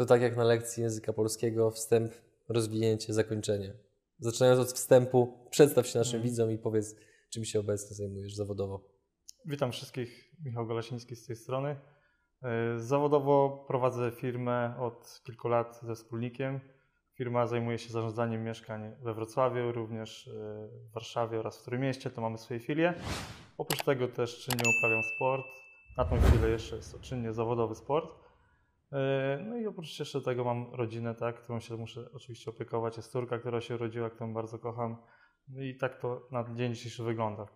To tak jak na lekcji języka polskiego, wstęp, rozwinięcie, zakończenie. Zaczynając od wstępu, przedstaw się naszym Mhm. widzom i powiedz, czym się obecnie zajmujesz zawodowo. Witam wszystkich, Michał Golasiński z tej strony. E, Zawodowo prowadzę firmę od kilku lat ze wspólnikiem. Firma zajmuje się zarządzaniem mieszkań we Wrocławiu, również e, w Warszawie oraz w Trójmieście, to mamy swoje filie. Oprócz tego też czynnie uprawiam sport. Na tą chwilę jeszcze jest to czynnie zawodowy sport. E, No i oprócz jeszcze tego mam rodzinę, tak, którą się muszę oczywiście opiekować. Jest córka, która się urodziła, którą bardzo kocham. No i tak to na dzień dzisiejszy wygląda.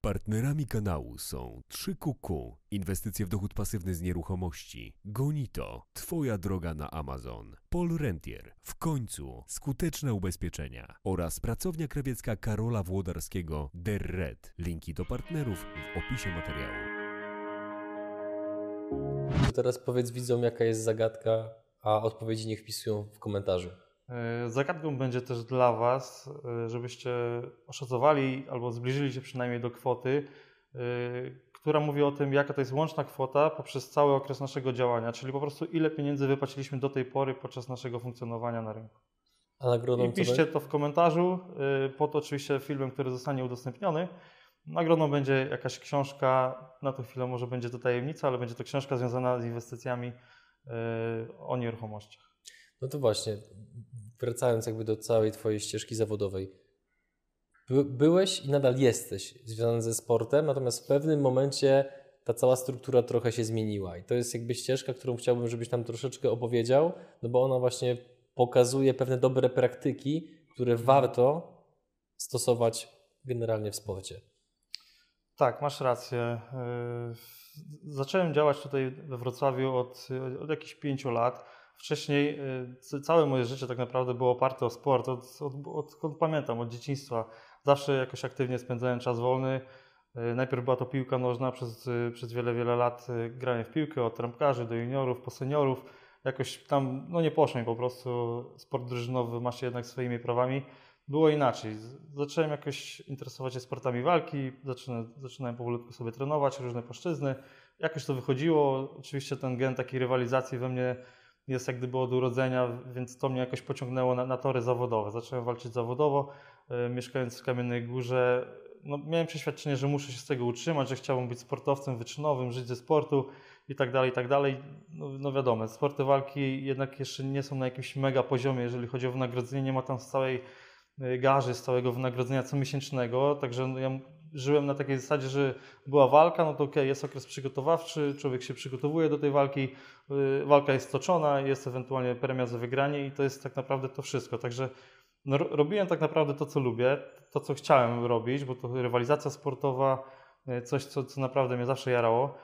Partnerami kanału są 3QQ, inwestycje w dochód pasywny z nieruchomości, Gonito, Twoja droga na Amazon, Pol Rentier, w końcu skuteczne ubezpieczenia oraz pracownia krawiecka Karola Włodarskiego Der Red. Linki do partnerów w opisie materiału. Teraz powiedz widzom, jaka jest zagadka, a odpowiedzi niech wpisują w komentarzu. E, Zagadką będzie też dla Was, e, żebyście oszacowali albo zbliżyli się przynajmniej do kwoty, e, która mówi o tym, jaka to jest łączna kwota poprzez cały okres naszego działania, czyli po prostu ile pieniędzy wypłaciliśmy do tej pory podczas naszego funkcjonowania na rynku. A nagrodą I piszcie to w komentarzu pod oczywiście filmem, który zostanie udostępniony. Nagrodą będzie jakaś książka, na tę chwilę może będzie to tajemnica, ale będzie to książka związana z inwestycjami e, o nieruchomościach. No to właśnie, wracając jakby do całej Twojej ścieżki zawodowej. By, byłeś i nadal jesteś związany ze sportem, natomiast w pewnym momencie ta cała struktura trochę się zmieniła. I to jest jakby ścieżka, którą chciałbym, żebyś tam troszeczkę opowiedział, no bo ona właśnie pokazuje pewne dobre praktyki, które warto stosować generalnie w sporcie. Tak, masz rację. Yy, Zacząłem działać tutaj we Wrocławiu od, od jakichś pięciu lat. Wcześniej c- całe moje życie tak naprawdę było oparte o sport. Od, od, odkąd pamiętam, od dzieciństwa. Zawsze jakoś aktywnie spędzałem czas wolny. Yy, Najpierw była to piłka nożna, przez, przez wiele, wiele lat grałem w piłkę, od trampkarzy do juniorów, po seniorów. Jakoś tam, no nie poszło mi po prostu. Sport drużynowy ma się jednak swoimi prawami było inaczej. Zacząłem jakoś interesować się sportami walki, zaczynałem, zaczynałem powolutku sobie trenować różne płaszczyzny. Jakoś to wychodziło. Oczywiście ten gen takiej rywalizacji we mnie jest jak gdyby od urodzenia, więc to mnie jakoś pociągnęło na, na tory zawodowe. Zacząłem walczyć zawodowo, e, mieszkając w Kamiennej Górze. No, miałem przeświadczenie, że muszę się z tego utrzymać, że chciałbym być sportowcem wyczynowym, żyć ze sportu i tak dalej, i tak dalej. No, no wiadomo, sporty walki jednak jeszcze nie są na jakimś mega poziomie, jeżeli chodzi o wynagrodzenie. Nie ma tam całej garzy, z całego wynagrodzenia comiesięcznego, także ja żyłem na takiej zasadzie, że była walka, no to okej, jest okres przygotowawczy, człowiek się przygotowuje do tej walki, y, walka jest toczona, jest ewentualnie premia za wygranie i to jest tak naprawdę to wszystko, także no, ro- robiłem tak naprawdę to, co lubię, to, co chciałem robić, bo to rywalizacja sportowa, y, coś, co, co naprawdę mnie zawsze jarało.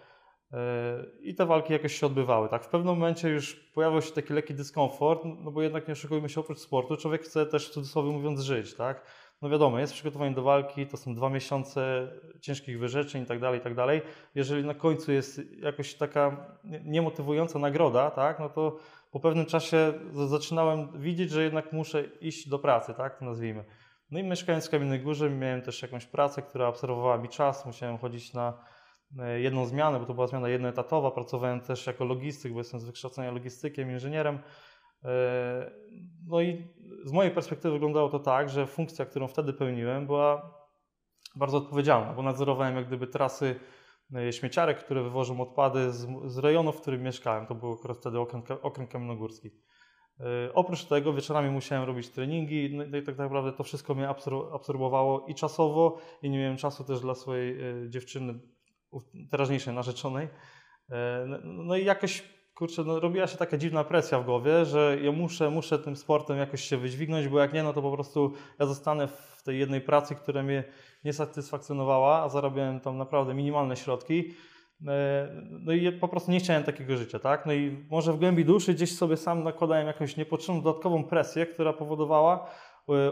I te walki jakoś się odbywały. Tak, w pewnym momencie już pojawił się taki lekki dyskomfort, no bo jednak nie oszukujmy się, oprócz sportu, człowiek chce też w cudzysłowie mówiąc żyć, tak? No wiadomo, jest przygotowanie do walki, to są dwa miesiące ciężkich wyrzeczeń i tak dalej, i tak dalej. Jeżeli na końcu jest jakoś taka nie- niemotywująca nagroda, tak, no to po pewnym czasie zaczynałem widzieć, że jednak muszę iść do pracy, tak, to nazwijmy. No i mieszkając w Kamiennej Górze miałem też jakąś pracę, która obserwowała mi czas, musiałem chodzić na e, jedną zmianę, bo to była zmiana jednoetatowa. Pracowałem też jako logistyk, bo jestem z wykształcenia logistykiem, inżynierem. E, No i z mojej perspektywy wyglądało to tak, że funkcja, którą wtedy pełniłem, była bardzo odpowiedzialna, bo nadzorowałem jak gdyby trasy e, śmieciarek, które wywożą odpady z, z rejonu, w którym mieszkałem. To był akurat wtedy okręg, kamiennogórski. E, Oprócz tego wieczorami musiałem robić treningi, no i tak naprawdę to wszystko mnie absor- absorbowało i czasowo, i nie miałem czasu też dla swojej e, dziewczyny, teraźniejszej narzeczonej. E, No, no i jakoś, kurczę, no, robiła się taka dziwna presja w głowie, że ja muszę, muszę tym sportem jakoś się wydźwignąć, bo jak nie, no to po prostu ja zostanę w tej jednej pracy, która mnie nie satysfakcjonowała, a zarabiałem tam naprawdę minimalne środki. E, No i po prostu nie chciałem takiego życia, tak? No i może w głębi duszy gdzieś sobie sam nakładałem jakąś niepotrzebną dodatkową presję, która powodowała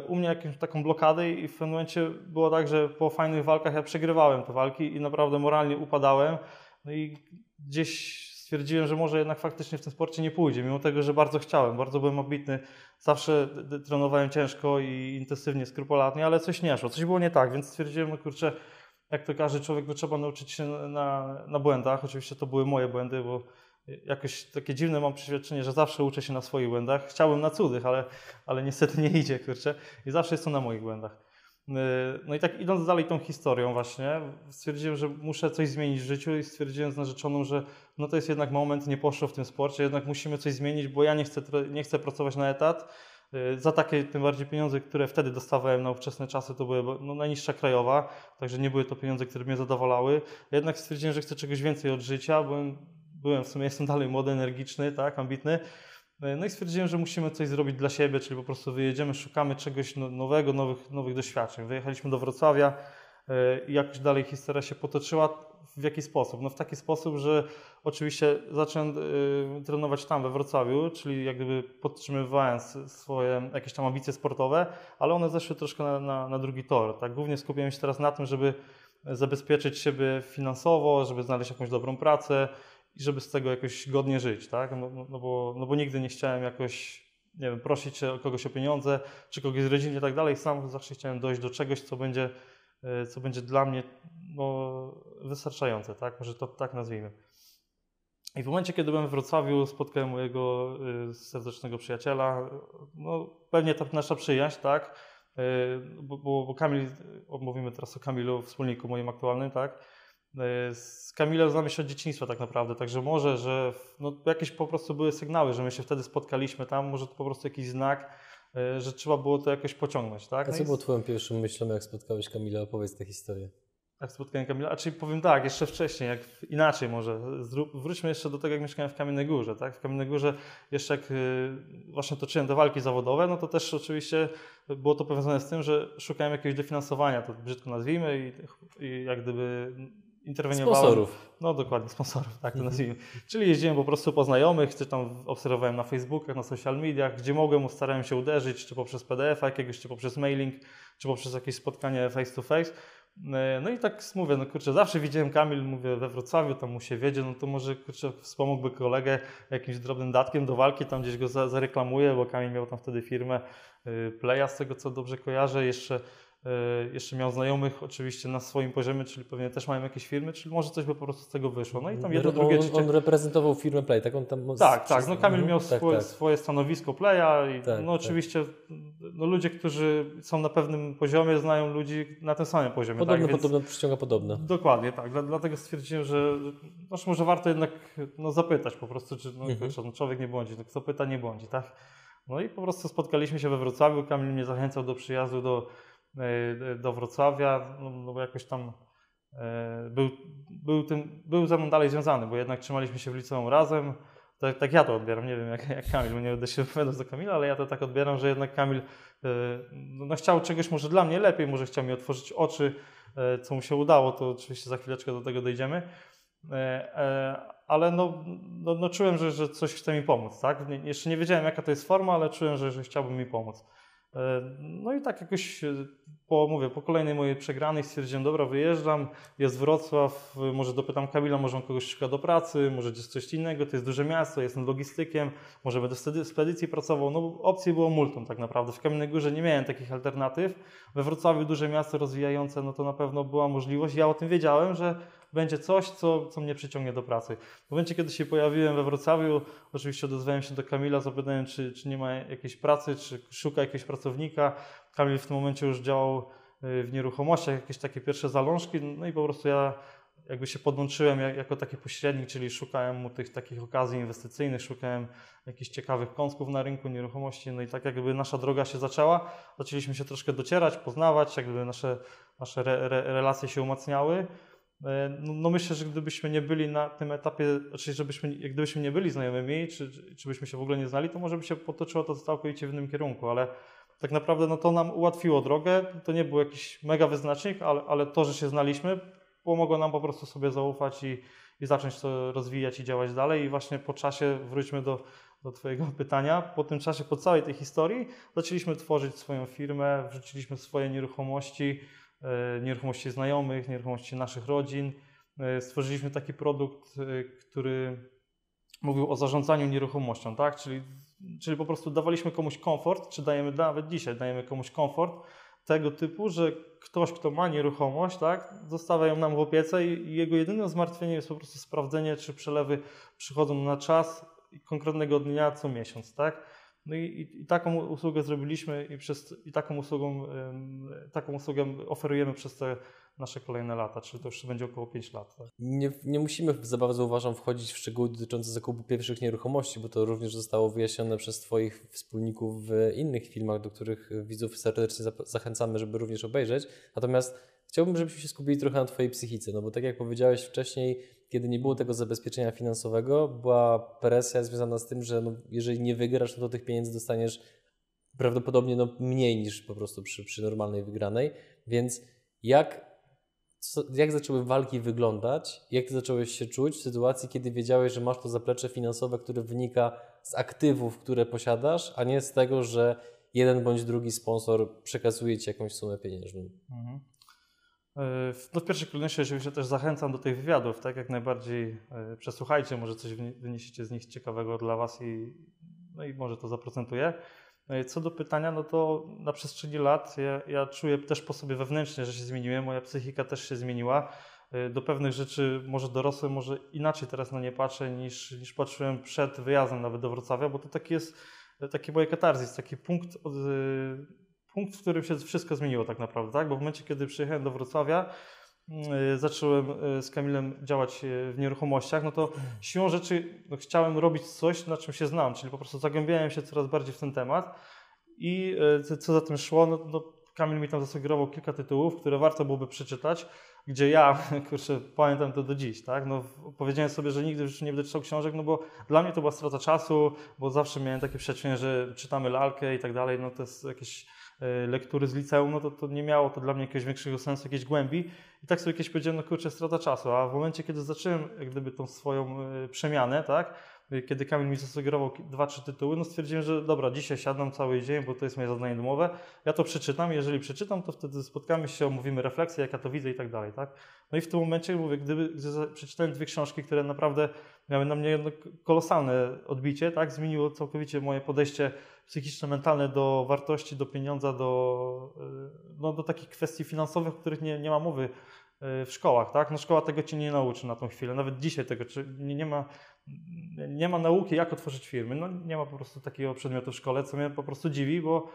u mnie jakąś taką blokadę i w pewnym momencie było tak, że po fajnych walkach ja przegrywałem te walki i naprawdę moralnie upadałem. No i gdzieś stwierdziłem, że może jednak faktycznie w tym sporcie nie pójdzie, mimo tego, że bardzo chciałem, bardzo byłem ambitny, zawsze trenowałem ciężko i intensywnie, skrupulatnie, ale coś nie szło, coś było nie tak, więc stwierdziłem, no kurczę, jak to każdy człowiek, to trzeba nauczyć się na, na błędach. Oczywiście to były moje błędy, bo jakoś takie dziwne mam przeświadczenie, że zawsze uczę się na swoich błędach. Chciałbym na cudzych, ale, ale niestety nie idzie, kurczę. I zawsze jestem na moich błędach. Y, no i tak idąc dalej tą historią właśnie, stwierdziłem, że muszę coś zmienić w życiu i stwierdziłem z narzeczoną, że no to jest jednak moment, nie poszło w tym sporcie, jednak musimy coś zmienić, bo ja nie chcę, nie chcę pracować na etat. Y, za takie tym bardziej pieniądze, które wtedy dostawałem na ówczesne czasy, to były no, najniższa krajowa, także nie były to pieniądze, które mnie zadowalały. Jednak stwierdziłem, że chcę czegoś więcej od życia, byłem, byłem w sumie, jestem dalej młody, energiczny, tak, ambitny. Y, no i stwierdziłem, że musimy coś zrobić dla siebie, czyli po prostu wyjedziemy, szukamy czegoś no, nowego, nowych, nowych doświadczeń. Wyjechaliśmy do Wrocławia y, i jakoś dalej historia się potoczyła. W jaki sposób? No w taki sposób, że oczywiście zacząłem y, trenować tam we Wrocławiu, czyli jak gdyby podtrzymywając swoje jakieś tam ambicje sportowe, ale one zeszły troszkę na, na, na drugi tor. Tak? Głównie skupiłem się teraz na tym, żeby zabezpieczyć siebie finansowo, żeby znaleźć jakąś dobrą pracę i żeby z tego jakoś godnie żyć, tak? No, no, no bo, no bo nigdy nie chciałem jakoś, nie wiem, prosić kogoś o pieniądze, czy kogoś z rodziny i tak dalej. Sam zawsze chciałem dojść do czegoś, co będzie, y, co będzie dla mnie no, wystarczające, tak? Może to tak nazwijmy. I w momencie, kiedy byłem w Wrocławiu, spotkałem mojego y, serdecznego przyjaciela. No, pewnie ta nasza przyjaźń, tak? Y, bo, bo, bo Kamil, mówimy teraz o Kamilu, wspólniku moim aktualnym, tak? Y, z Kamilem znamy się od dzieciństwa tak naprawdę, także może, że no, jakieś po prostu były sygnały, że my się wtedy spotkaliśmy tam, może to po prostu jakiś znak, że trzeba było to jakoś pociągnąć, tak? A co no było Twoją pierwszą myślą, jak spotkałeś Kamila? Opowiedz tę historię. Tak, spotkanie Kamila. A czyli powiem tak, jeszcze wcześniej, jak inaczej może. Wróćmy jeszcze do tego, jak mieszkałem w Kamiennej Górze. Tak? W Kamiennej Górze jeszcze jak y, właśnie toczyłem te walki zawodowe, no to też oczywiście było to powiązane z tym, że szukałem jakiegoś dofinansowania, to brzydko nazwijmy i, i jak gdyby interweniowałem. Sponsorów. No dokładnie, sponsorów, tak to mhm. nazwijmy. Czyli jeździłem po prostu po znajomych, czy tam obserwowałem na Facebookach, na social mediach, gdzie mogłem, starałem się uderzyć, czy poprzez PDF jakiegoś, czy poprzez mailing, czy poprzez jakieś spotkanie face to face. E, no i tak mówię, no kurczę, zawsze widziałem Kamil, mówię, we Wrocławiu, tam mu się wiedzie, no to może kurczę, wspomógłby kolegę jakimś drobnym datkiem do walki, tam gdzieś go zareklamuje, bo Kamil miał tam wtedy firmę y, Playa, z tego co dobrze kojarzę, jeszcze jeszcze miał znajomych oczywiście na swoim poziomie, czyli pewnie też mają jakieś firmy, czyli może coś by po prostu z tego wyszło. No i tam jedno, drugie, on, on reprezentował firmę Play, tak? On tam tak, tak. No Kamil miał tak, swoje, tak. swoje stanowisko Playa i tak, no tak. oczywiście no, ludzie, którzy są na pewnym poziomie, znają ludzi na tym samym poziomie. Podobno, tak? podobno przyciąga podobno. Dokładnie, tak. Dlatego stwierdziłem, że no, może warto jednak no, zapytać po prostu, czy no, mhm. no, człowiek nie błądzi. No, kto pyta, nie błądzi, tak? No i po prostu spotkaliśmy się we Wrocławiu. Kamil mnie zachęcał do przyjazdu do E, do Wrocławia, no, no bo jakoś tam e, był, był, tym, był ze mną dalej związany, bo jednak trzymaliśmy się w liceum razem. Tak, tak ja to odbieram, nie wiem jak, jak Kamil, nie będę się wypowiadać do Kamila, ale ja to tak odbieram, że jednak Kamil e, no, chciał czegoś może dla mnie lepiej, może chciał mi otworzyć oczy, co mu się udało, to oczywiście za chwileczkę do tego dojdziemy. Ale no, no, no czułem, że, że coś chce mi pomóc, tak? Jeszcze nie wiedziałem jaka to jest forma, ale czułem, że, że chciałbym mi pomóc. E, no i tak jakoś e, po, mówię, po kolejnej mojej przegranej stwierdziłem, dobra, wyjeżdżam, jest Wrocław, może dopytam Kamila, może on kogoś szuka do pracy, może gdzieś coś innego, to jest duże miasto, jestem logistykiem, może będę w spedycji pracował. No opcji było multum tak naprawdę. W Kamiennej Górze nie miałem takich alternatyw. We Wrocławiu duże miasto rozwijające, no to na pewno była możliwość. Ja o tym wiedziałem, że będzie coś, co, co mnie przyciągnie do pracy. W momencie, kiedy się pojawiłem we Wrocławiu, oczywiście odezwałem się do Kamila, zapytałem, czy, czy nie ma jakiejś pracy, czy szuka jakiegoś pracownika. Kamil w tym momencie już działał y, w nieruchomościach, jakieś takie pierwsze zalążki, no i po prostu ja jakby się podłączyłem jako taki pośrednik, czyli szukałem mu tych takich okazji inwestycyjnych, szukałem jakichś ciekawych kąsków na rynku nieruchomości, no i tak jakby nasza droga się zaczęła, zaczęliśmy się troszkę docierać, poznawać, jakby nasze, nasze re, re, relacje się umacniały. E, no, no, myślę, że gdybyśmy nie byli na tym etapie, znaczy żebyśmy, gdybyśmy nie byli znajomymi, czy, czy byśmy się w ogóle nie znali, to może by się potoczyło to całkowicie w innym kierunku, ale tak naprawdę no to nam ułatwiło drogę. To nie był jakiś mega wyznacznik, ale, ale to, że się znaliśmy, pomogło nam po prostu sobie zaufać i, i zacząć to rozwijać i działać dalej. I właśnie po czasie, wróćmy do, do Twojego pytania, po tym czasie, po całej tej historii, zaczęliśmy tworzyć swoją firmę, wrzuciliśmy swoje nieruchomości, nieruchomości znajomych, nieruchomości naszych rodzin. E, stworzyliśmy taki produkt, e, który mówił o zarządzaniu nieruchomością, tak? Czyli, czyli po prostu dawaliśmy komuś komfort, czy dajemy nawet dzisiaj, dajemy komuś komfort tego typu, że ktoś, kto ma nieruchomość, tak, zostawia ją nam w opiece i jego jedynym zmartwieniem jest po prostu sprawdzenie, czy przelewy przychodzą na czas konkretnego dnia co miesiąc, tak? No i, i, i, taką usługę zrobiliśmy i, przez, i taką, usługą, taką usługę oferujemy przez te nasze kolejne lata, czyli to już będzie około 5 lat. Tak? Nie, nie musimy za bardzo uważam wchodzić w szczegóły dotyczące zakupu pierwszych nieruchomości, bo to również zostało wyjaśnione przez Twoich wspólników w innych filmach, do których widzów serdecznie zachęcamy, żeby również obejrzeć. Natomiast chciałbym, żebyśmy się skupili trochę na Twojej psychice, no bo tak jak powiedziałeś wcześniej, kiedy nie było tego zabezpieczenia finansowego, była presja związana z tym, że no, jeżeli nie wygrasz, no to tych pieniędzy dostaniesz prawdopodobnie no, mniej niż po prostu przy, przy normalnej wygranej. Więc jak, co, jak zaczęły walki wyglądać? Jak ty zacząłeś się czuć w sytuacji, kiedy wiedziałeś, że masz to zaplecze finansowe, które wynika z aktywów, które posiadasz, a nie z tego, że jeden bądź drugi sponsor przekazuje ci jakąś sumę pieniężną? Mhm. E, no w pierwszej kolejności oczywiście też zachęcam do tych wywiadów, tak jak najbardziej e, przesłuchajcie, może coś wyniesiecie z nich ciekawego dla Was i, no i może to zaprocentuje. E, co do pytania, no to na przestrzeni lat ja, ja czuję też po sobie wewnętrznie, że się zmieniłem, moja psychika też się zmieniła. Do pewnych rzeczy może dorosłem, może inaczej teraz na nie patrzę niż, niż patrzyłem przed wyjazdem nawet do Wrocławia, bo to taki jest taki moje katarzis, taki punkt punkt, w którym się wszystko zmieniło tak naprawdę, tak? Bo w momencie, kiedy przyjechałem do Wrocławia, yy, zacząłem yy, z Kamilem działać yy, w nieruchomościach, no to siłą rzeczy no, chciałem robić coś, na czym się znam, czyli po prostu zagłębiałem się coraz bardziej w ten temat i co za tym szło, no, no Kamil mi tam zasugerował kilka tytułów, które warto byłoby przeczytać, gdzie ja, kurczę, pamiętam to do dziś, tak? No, powiedziałem sobie, że nigdy już nie będę czytał książek, no bo dla mnie to była strata czasu, bo zawsze miałem takie przećwiczenie, że czytamy lalkę i tak dalej, no to jest jakieś E, lektury z liceum, no to, to nie miało to dla mnie jakiegoś większego sensu, jakiejś głębi. I tak sobie kiedyś powiedziałem, no kurczę, strata czasu. A w momencie, kiedy zacząłem gdyby tą swoją e, przemianę, tak, e, kiedy Kamil mi zasugerował dwa, trzy tytuły, no stwierdziłem, że dobra, dzisiaj siadam cały dzień, bo to jest moje zadanie domowe, ja to przeczytam, jeżeli przeczytam, to wtedy spotkamy się, omówimy refleksję, jak ja to widzę i tak dalej, tak. No i w tym momencie, mówię, gdyby, gdy przeczytałem dwie książki, które naprawdę miały na mnie kolosalne odbicie, tak, zmieniło całkowicie moje podejście psychiczne, mentalne do wartości, do pieniądza, do, y, no, do takich kwestii finansowych, o których nie, nie ma mowy y, w szkołach. Tak? No, szkoła tego cię nie nauczy na tą chwilę. Nawet dzisiaj tego nie, nie, ma, nie ma nauki, jak otworzyć firmy. No, nie ma po prostu takiego przedmiotu w szkole, co mnie po prostu dziwi, bo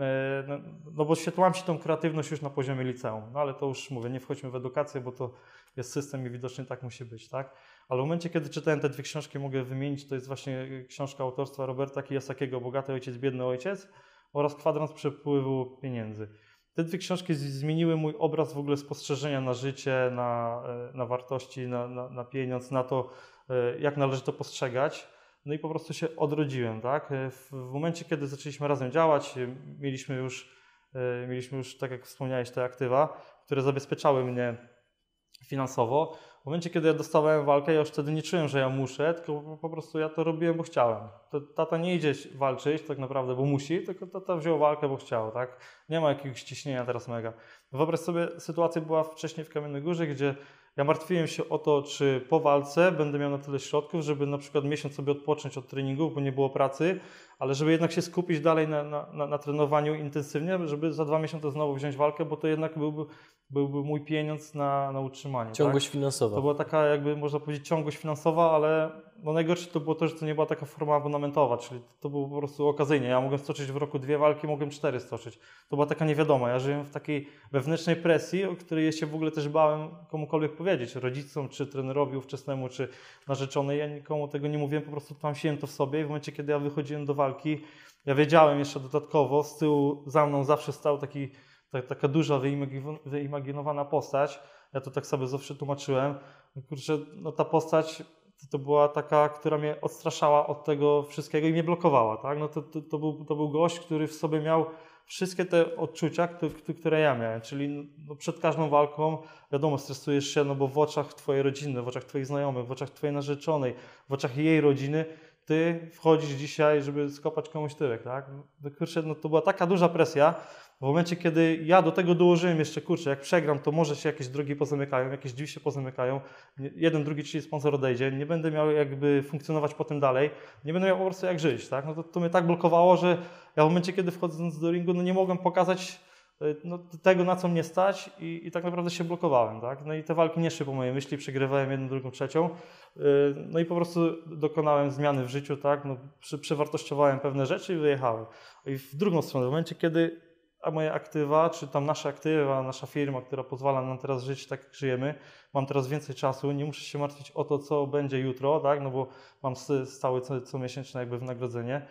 e, no, no bo świetłam się tą kreatywność już na poziomie liceum. No ale to już mówię, nie wchodźmy w edukację, bo to jest system i widocznie tak musi być, tak? Ale w momencie, kiedy czytałem te dwie książki, mogę wymienić, to jest właśnie książka autorstwa Roberta Kiyosakiego Bogaty Ojciec, Biedny Ojciec oraz Kwadrans Przepływu Pieniędzy. Te dwie książki zmieniły mój obraz w ogóle spostrzeżenia na życie, na, e, na wartości, na, na, na pieniądz, na to, e, jak należy to postrzegać. No i po prostu się odrodziłem, tak? W, w momencie, kiedy zaczęliśmy razem działać, mieliśmy już, mieliśmy już, tak jak wspomniałeś, te aktywa, które zabezpieczały mnie finansowo, w momencie, kiedy ja dostawałem walkę, ja już wtedy nie czułem, że ja muszę, tylko po prostu ja to robiłem, bo chciałem. Tata nie idzie walczyć tak naprawdę, bo musi, tylko tata wziął walkę, bo chciał, tak? Nie ma jakiegoś ciśnienia teraz mega. Wyobraź sobie, sytuacja była wcześniej w Kamiennej Górze, gdzie ja martwiłem się o to, czy po walce będę miał na tyle środków, żeby na przykład miesiąc sobie odpocząć od treningów, bo nie było pracy, ale żeby jednak się skupić dalej na, na, na, trenowaniu intensywnie, żeby za dwa miesiące znowu wziąć walkę, bo to jednak byłby, byłby mój pieniądz na, na utrzymanie. Ciągłość tak? finansowa. To była taka jakby można powiedzieć ciągłość finansowa, ale no najgorsze to było to, że to nie była taka forma abonamentowa, czyli to było po prostu okazyjnie. Ja mogłem stoczyć w roku dwie walki, mogłem cztery stoczyć. To była taka niewiadoma. Ja żyłem w takiej wewnętrznej presji, o której ja się w ogóle też bałem komukolwiek powiedzieć, rodzicom, czy trenerowi ówczesnemu, czy narzeczonej. Ja nikomu tego nie mówiłem, po prostu tłamsiłem to w sobie i w momencie, kiedy ja wychodziłem do walki, ja wiedziałem jeszcze dodatkowo, z tyłu za mną zawsze stał taki, ta, taka duża, wyimaginowana postać. Ja to tak sobie zawsze tłumaczyłem. Kurczę, no ta postać to była taka, która mnie odstraszała od tego wszystkiego i mnie blokowała. Tak? No to, to, to, był, to był gość, który w sobie miał wszystkie te odczucia, które ja miałem, czyli no przed każdą walką, wiadomo, stresujesz się, no bo w oczach twojej rodziny, w oczach twoich znajomych, w oczach twojej narzeczonej, w oczach jej rodziny, ty wchodzisz dzisiaj, żeby skopać komuś tyłek, tak? No, kurczę, no to była taka duża presja, w momencie, kiedy ja do tego dołożyłem jeszcze, kurczę, jak przegram, to może się jakieś drogi pozamykają, jakieś drzwi się pozamykają, jeden, drugi, trzeci sponsor odejdzie, nie będę miał jakby funkcjonować potem dalej, nie będę miał po prostu jak żyć, tak? No to, to mnie tak blokowało, że ja w momencie, kiedy wchodząc do ringu, no nie mogłem pokazać no, tego, na co mnie stać i, i, tak naprawdę się blokowałem, tak? No i te walki nie szły po mojej myśli, przegrywałem jedną, drugą, trzecią. No i po prostu dokonałem zmiany w życiu, tak? No, przewartościowałem pewne rzeczy i wyjechałem. I w drugą stronę, w momencie, kiedy a moje aktywa, czy tam nasze aktywa, nasza firma, która pozwala nam teraz żyć tak, jak żyjemy, mam teraz więcej czasu, nie muszę się martwić o to, co będzie jutro, tak? No bo mam stałe co, comiesięczne jakby wynagrodzenie.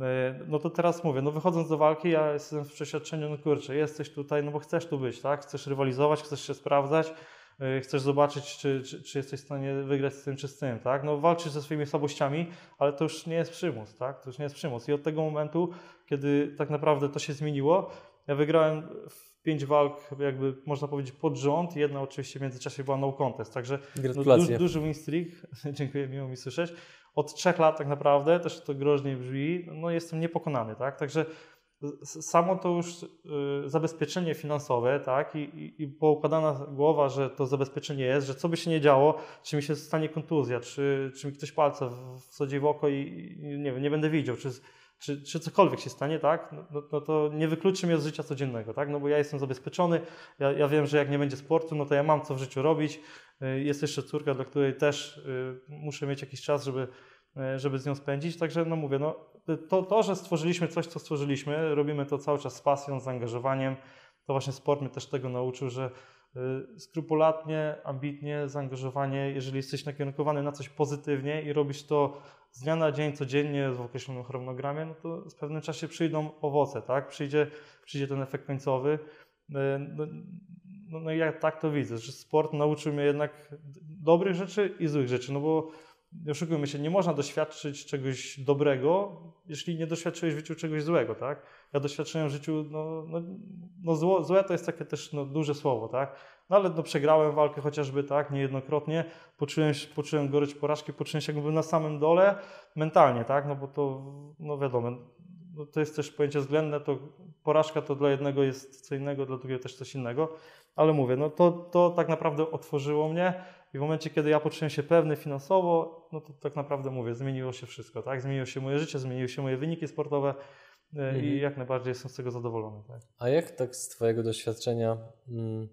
E, no to teraz mówię, no wychodząc do walki, ja jestem w przeświadczeniu, no kurczę, jesteś tutaj, no bo chcesz tu być, tak? Chcesz rywalizować, chcesz się sprawdzać, e, chcesz zobaczyć, czy, czy, czy, jesteś w stanie wygrać z tym czy z tym, tak? No walczysz ze swoimi słabościami, ale to już nie jest przymus, tak? To już nie jest przymus. I od tego momentu, kiedy tak naprawdę to się zmieniło, ja wygrałem w pięć walk, jakby można powiedzieć pod rząd. Jedna oczywiście w międzyczasie była no contest, także no, duży, duży win streak, dziękuję, miło mi słyszeć. Od trzech lat tak naprawdę, też to groźnie brzmi, no jestem niepokonany, tak? Także samo to już y, zabezpieczenie finansowe, tak, I, i, i poukładana głowa, że to zabezpieczenie jest, że co by się nie działo, czy mi się stanie kontuzja, czy, czy mi ktoś palce wsadzi w oko i, i nie wiem, nie będę widział, czy czy, czy cokolwiek się stanie, tak, no, no, no, to nie wykluczy mnie z życia codziennego, tak, no bo ja jestem zabezpieczony, ja, ja wiem, że jak nie będzie sportu, no to ja mam co w życiu robić, y, jest jeszcze córka, dla której też y, muszę mieć jakiś czas, żeby, y, żeby z nią spędzić, także no mówię, no to, to, że stworzyliśmy coś, co stworzyliśmy, robimy to cały czas z pasją, z zaangażowaniem, to właśnie sport mnie też tego nauczył, że skrupulatnie, ambitnie, zaangażowanie, jeżeli jesteś nakierunkowany na coś pozytywnie i robisz to z dnia na dzień, codziennie w określonym harmonogramie, no to w pewnym czasie przyjdą owoce, tak? Przyjdzie, przyjdzie ten efekt końcowy. E, no, no, no ja tak to widzę, że sport nauczył mnie jednak dobrych rzeczy i złych rzeczy, no bo nie oszukujmy się, nie można doświadczyć czegoś dobrego, jeśli nie doświadczyłeś w życiu czegoś złego, tak? Ja doświadczyłem w życiu, no, no, no zło, złe to jest takie też no, duże słowo, tak? No ale no, przegrałem walkę chociażby tak, niejednokrotnie, poczułem, poczułem gorycz porażki, poczułem się jakby na samym dole mentalnie, tak, no bo to, no wiadomo, no, to jest też pojęcie względne, to porażka to dla jednego jest co innego, dla drugiego też coś innego, ale mówię, no to, to tak naprawdę otworzyło mnie i w momencie, kiedy ja poczułem się pewny finansowo, no to tak naprawdę mówię, zmieniło się wszystko, tak, zmieniło się moje życie, zmieniły się moje wyniki sportowe, e, mhm. i jak najbardziej jestem z tego zadowolony. Tak. A jak tak z Twojego doświadczenia mm,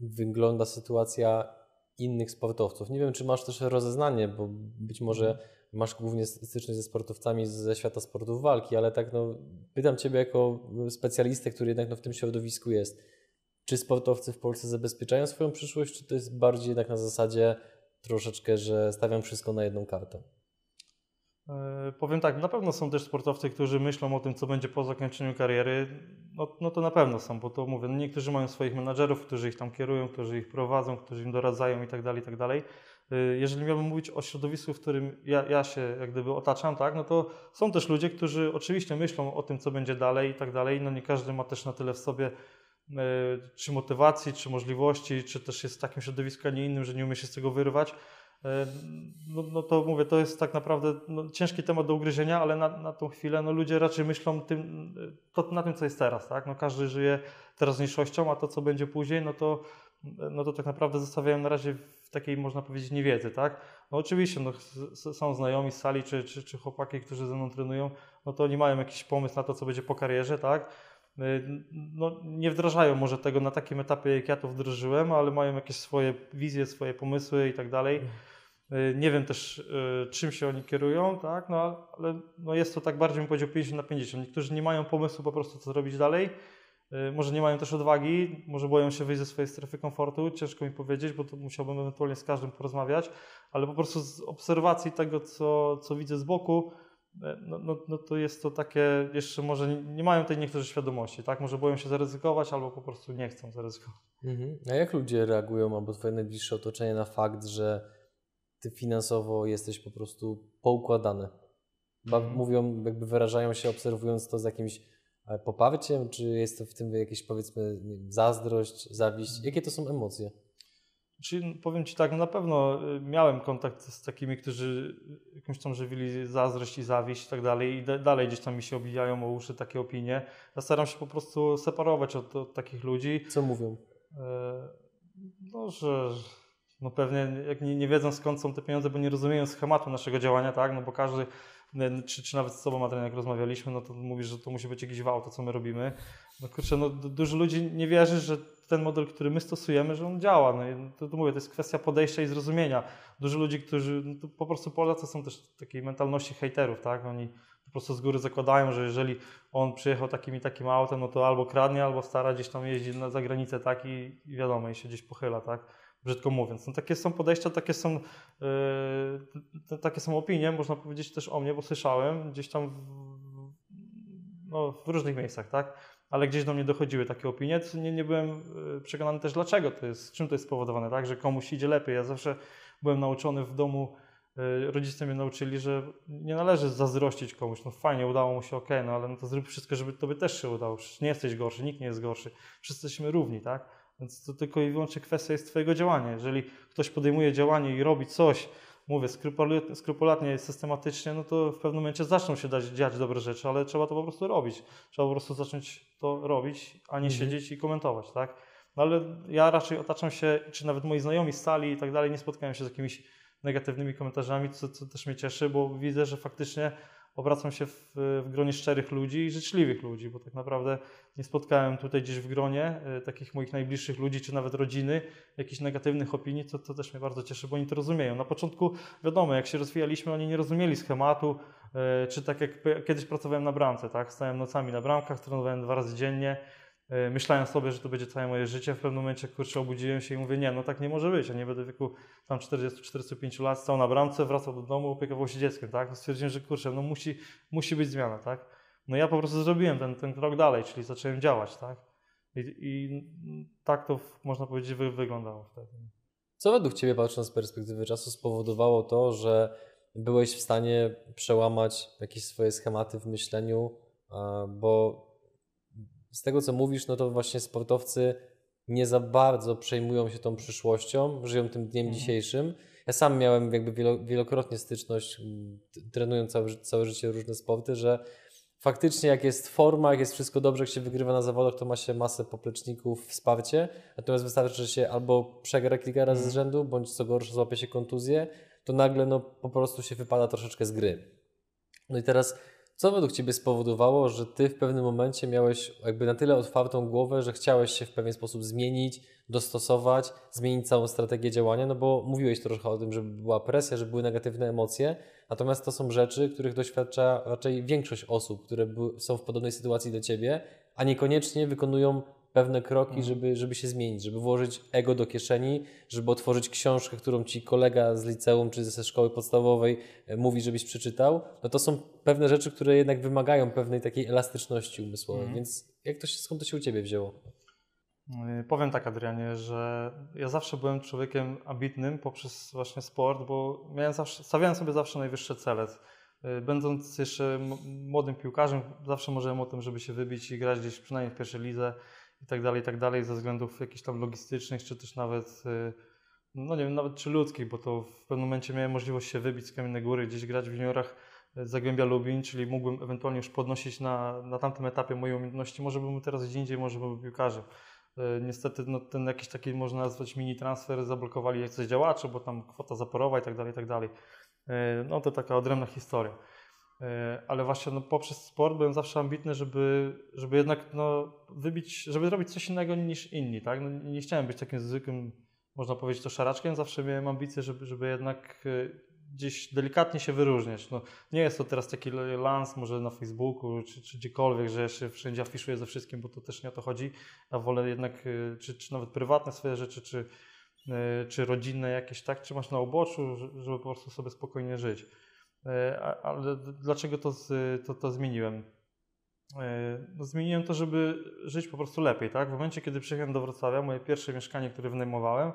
wygląda sytuacja innych sportowców. Nie wiem, czy masz też rozeznanie, bo być może mhm. masz głównie styczność ze sportowcami ze świata sportów walki, ale tak no, pytam Ciebie jako specjalistę, który jednak no, w tym środowisku jest. Czy sportowcy w Polsce zabezpieczają swoją przyszłość, czy to jest bardziej jednak na zasadzie troszeczkę, że stawiam wszystko na jedną kartę? Powiem tak, na pewno są też sportowcy, którzy myślą o tym, co będzie po zakończeniu kariery. No, no to na pewno są, bo to mówię, no niektórzy mają swoich menadżerów, którzy ich tam kierują, którzy ich prowadzą, którzy im doradzają i tak dalej, i tak dalej. E, jeżeli miałbym mówić o środowisku, w którym ja, ja się jak gdyby otaczam, tak, no to są też ludzie, którzy oczywiście myślą o tym, co będzie dalej i tak dalej. No nie każdy ma też na tyle w sobie e, czy motywacji, czy możliwości, czy też jest w takim środowisku, a nie innym, że nie umie się z tego wyrwać. No, no, to mówię, to jest tak naprawdę no, ciężki temat do ugryzienia, ale na, na tą chwilę no, ludzie raczej myślą tym, to, na tym, co jest teraz. Tak? No, każdy żyje teraźniejszością, a to, co będzie później, no to, no to tak naprawdę zostawiają na razie w takiej, można powiedzieć, niewiedzy. Tak? No, oczywiście no, są znajomi z sali, czy, czy, czy chłopaki, którzy ze mną trenują, no to oni mają jakiś pomysł na to, co będzie po karierze, tak? E, no, nie wdrażają może tego na takim etapie, jak ja to wdrożyłem, ale mają jakieś swoje wizje, swoje pomysły i tak dalej. Y, nie wiem też, y, czym się oni kierują, tak? no, ale no jest to tak bardziej, bym powiedział, 50 na 50. Niektórzy nie mają pomysłu po prostu, co zrobić dalej. Y, może nie mają też odwagi, może boją się wyjść ze swojej strefy komfortu. Ciężko mi powiedzieć, bo to musiałbym ewentualnie z każdym porozmawiać, ale po prostu z obserwacji tego, co, co widzę z boku, no, no, no to jest to takie, jeszcze może nie, nie, mają tej niektórzy świadomości, tak? Może boją się zaryzykować albo po prostu nie chcą zaryzykować. Mhm. A jak ludzie reagują, albo twoje najbliższe otoczenie na fakt, że ty finansowo jesteś po prostu poukładany. Mm. Mówią, jakby wyrażają się obserwując to z jakimś e, poparciem, czy jest to w tym jakieś powiedzmy zazdrość, zawiść? Mhm. Jakie to są emocje? Czyli powiem Ci tak, no na pewno y, miałem kontakt z takimi, którzy jakimś tam żywili zazdrość i zawiść i tak dalej i dalej gdzieś tam mi się obijają o uszy takie opinie. Ja staram się po prostu separować od, od takich ludzi. Co mówią? E, no, że no pewnie jak nie, nie wiedzą skąd są te pieniądze, bo nie rozumieją schematu naszego działania, tak, no bo każdy czy, czy nawet z Tobą, Adrian, jak rozmawialiśmy, no to mówisz, że to musi być jakiś wał, to co my robimy. No kurczę, no dużo ludzi nie wierzy, że ten model, który my stosujemy, że on działa. No i to, to mówię, to jest kwestia podejścia i zrozumienia. Dużo ludzi, którzy, no po prostu Polacy są też takiej mentalności hejterów, tak? Oni po prostu z góry zakładają, że jeżeli on przyjechał takim i takim autem, no to albo kradnie, albo stara gdzieś tam jeździ na zagranicę, tak? I, i wiadomo, i się gdzieś pochyla, tak? Brzydko mówiąc. No takie są podejścia, takie są, yy, takie są opinie, można powiedzieć też o mnie, bo słyszałem gdzieś tam w, no, w różnych miejscach, tak? Ale gdzieś do mnie dochodziły takie opinie. Nie, nie byłem e, przekonany też dlaczego to jest, czym to jest spowodowane, tak, że komuś idzie lepiej. Ja zawsze byłem nauczony w domu, e, rodzice mnie nauczyli, że nie należy zazdrościć komuś. No fajnie, udało mu się, ok, no ale no to zrób wszystko, żeby tobie też się udało. Przecież nie jesteś gorszy, nikt nie jest gorszy. Wszyscy jesteśmy równi, tak? Więc to tylko i wyłącznie kwestia jest twojego działania. Jeżeli ktoś podejmuje działanie i robi coś, mówię, skrupulatnie, systematycznie, no to w pewnym momencie zaczną się dać, dziać dobre rzeczy, ale trzeba to po prostu robić. Trzeba po prostu zacząć to robić, a nie mhm. siedzieć i komentować, tak? No ale ja raczej otaczam się, czy nawet moi znajomi stali i tak dalej, nie spotkałem się z jakimiś negatywnymi komentarzami, co, co też mnie cieszy, bo widzę, że faktycznie obracam się w, w, gronie szczerych ludzi i życzliwych ludzi, bo tak naprawdę nie spotkałem tutaj gdzieś w gronie y, takich moich najbliższych ludzi, czy nawet rodziny, jakichś negatywnych opinii, to, to też mnie bardzo cieszy, bo oni to rozumieją. Na początku, wiadomo, jak się rozwijaliśmy, oni nie rozumieli schematu, y, czy tak jak kiedyś pracowałem na bramce, tak? Stałem nocami na bramkach, trenowałem dwa razy dziennie, myślałem sobie, że to będzie całe moje życie. W pewnym momencie kurczę obudziłem się i mówię, nie, no tak nie może być. Ja nie będę w wieku tam 40-45 lat stał na bramce, wracał do domu, opiekował się dzieckiem, tak? Stwierdziłem, że kurczę, no musi, musi być zmiana, tak? No ja po prostu zrobiłem ten, ten krok dalej, czyli zacząłem działać, tak? I, i tak to można powiedzieć wy, wyglądało wtedy. Co według Ciebie, patrząc z perspektywy czasu, spowodowało to, że byłeś w stanie przełamać jakieś swoje schematy w myśleniu, bo z tego co mówisz, no to właśnie sportowcy nie za bardzo przejmują się tą przyszłością, żyją tym dniem mhm. dzisiejszym. Ja sam miałem jakby wielokrotnie styczność, trenując całe, całe życie różne sporty, że faktycznie jak jest forma, jak jest wszystko dobrze, jak się wygrywa na zawodach, to ma się masę popleczników, wsparcie. Natomiast wystarczy, że się albo przegra kilka razy z mhm. rzędu, bądź co gorsze złapie się kontuzję, to nagle no, po prostu się wypada troszeczkę z gry. No i teraz co według Ciebie spowodowało, że Ty w pewnym momencie miałeś jakby na tyle otwartą głowę, że chciałeś się w pewien sposób zmienić, dostosować, zmienić całą strategię działania? No bo mówiłeś trochę o tym, że była presja, że były negatywne emocje, natomiast to są rzeczy, których doświadcza raczej większość osób, które są w podobnej sytuacji do Ciebie, a niekoniecznie wykonują pewne kroki, mhm. żeby, żeby się zmienić, żeby włożyć ego do kieszeni, żeby otworzyć książkę, którą ci kolega z liceum czy ze szkoły podstawowej e, mówi, żebyś przeczytał, no to są pewne rzeczy, które jednak wymagają pewnej takiej elastyczności umysłowej. Mm. Więc jak to się, skąd to się u Ciebie wzięło? E, powiem tak, Adrianie, że ja zawsze byłem człowiekiem ambitnym poprzez właśnie sport, bo miałem zawsze, stawiałem sobie zawsze najwyższe cele. E, będąc jeszcze młodym piłkarzem, zawsze marzyłem o tym, żeby się wybić i grać gdzieś przynajmniej w pierwszej lidze i tak dalej, i tak dalej, ze względów jakichś tam logistycznych, czy też nawet, y, no nie wiem, nawet czy ludzkich, bo to w pewnym momencie miałem możliwość się wybić z Kamiennej Góry, gdzieś grać w juniorach y, Zagłębia Lubin, czyli mógłbym ewentualnie już podnosić na, na tamtym etapie moje umiejętności, może bym teraz gdzie indziej, może bym piłkarzem. Y, niestety no, ten jakiś taki, można nazwać mini transfer, zablokowali jakiś działacze, bo tam kwota zaporowa i tak dalej, i tak dalej. No to taka odrębna historia. E, ale właśnie no, poprzez sport byłem zawsze ambitny, żeby, żeby jednak no, wybić, żeby robić coś innego niż inni, tak? No, nie chciałem być takim zwykłym, można powiedzieć to szaraczkiem, zawsze miałem ambicje, żeby, żeby jednak e, gdzieś delikatnie się wyróżniać. No, nie jest to teraz taki lans może na Facebooku czy, czy gdziekolwiek, że ja się wszędzie afiszuję ze wszystkim, bo to też nie o to chodzi. Ja wolę jednak, e, czy, czy nawet prywatne swoje rzeczy, czy, czy rodzinne jakieś, tak, trzymać na uboczu, żeby po prostu sobie spokojnie żyć. Ale dlaczego to, to, to zmieniłem? E, no zmieniłem to, żeby żyć po prostu lepiej. Tak? W momencie, kiedy przyjechałem do Wrocławia, moje pierwsze mieszkanie, które wynajmowałem,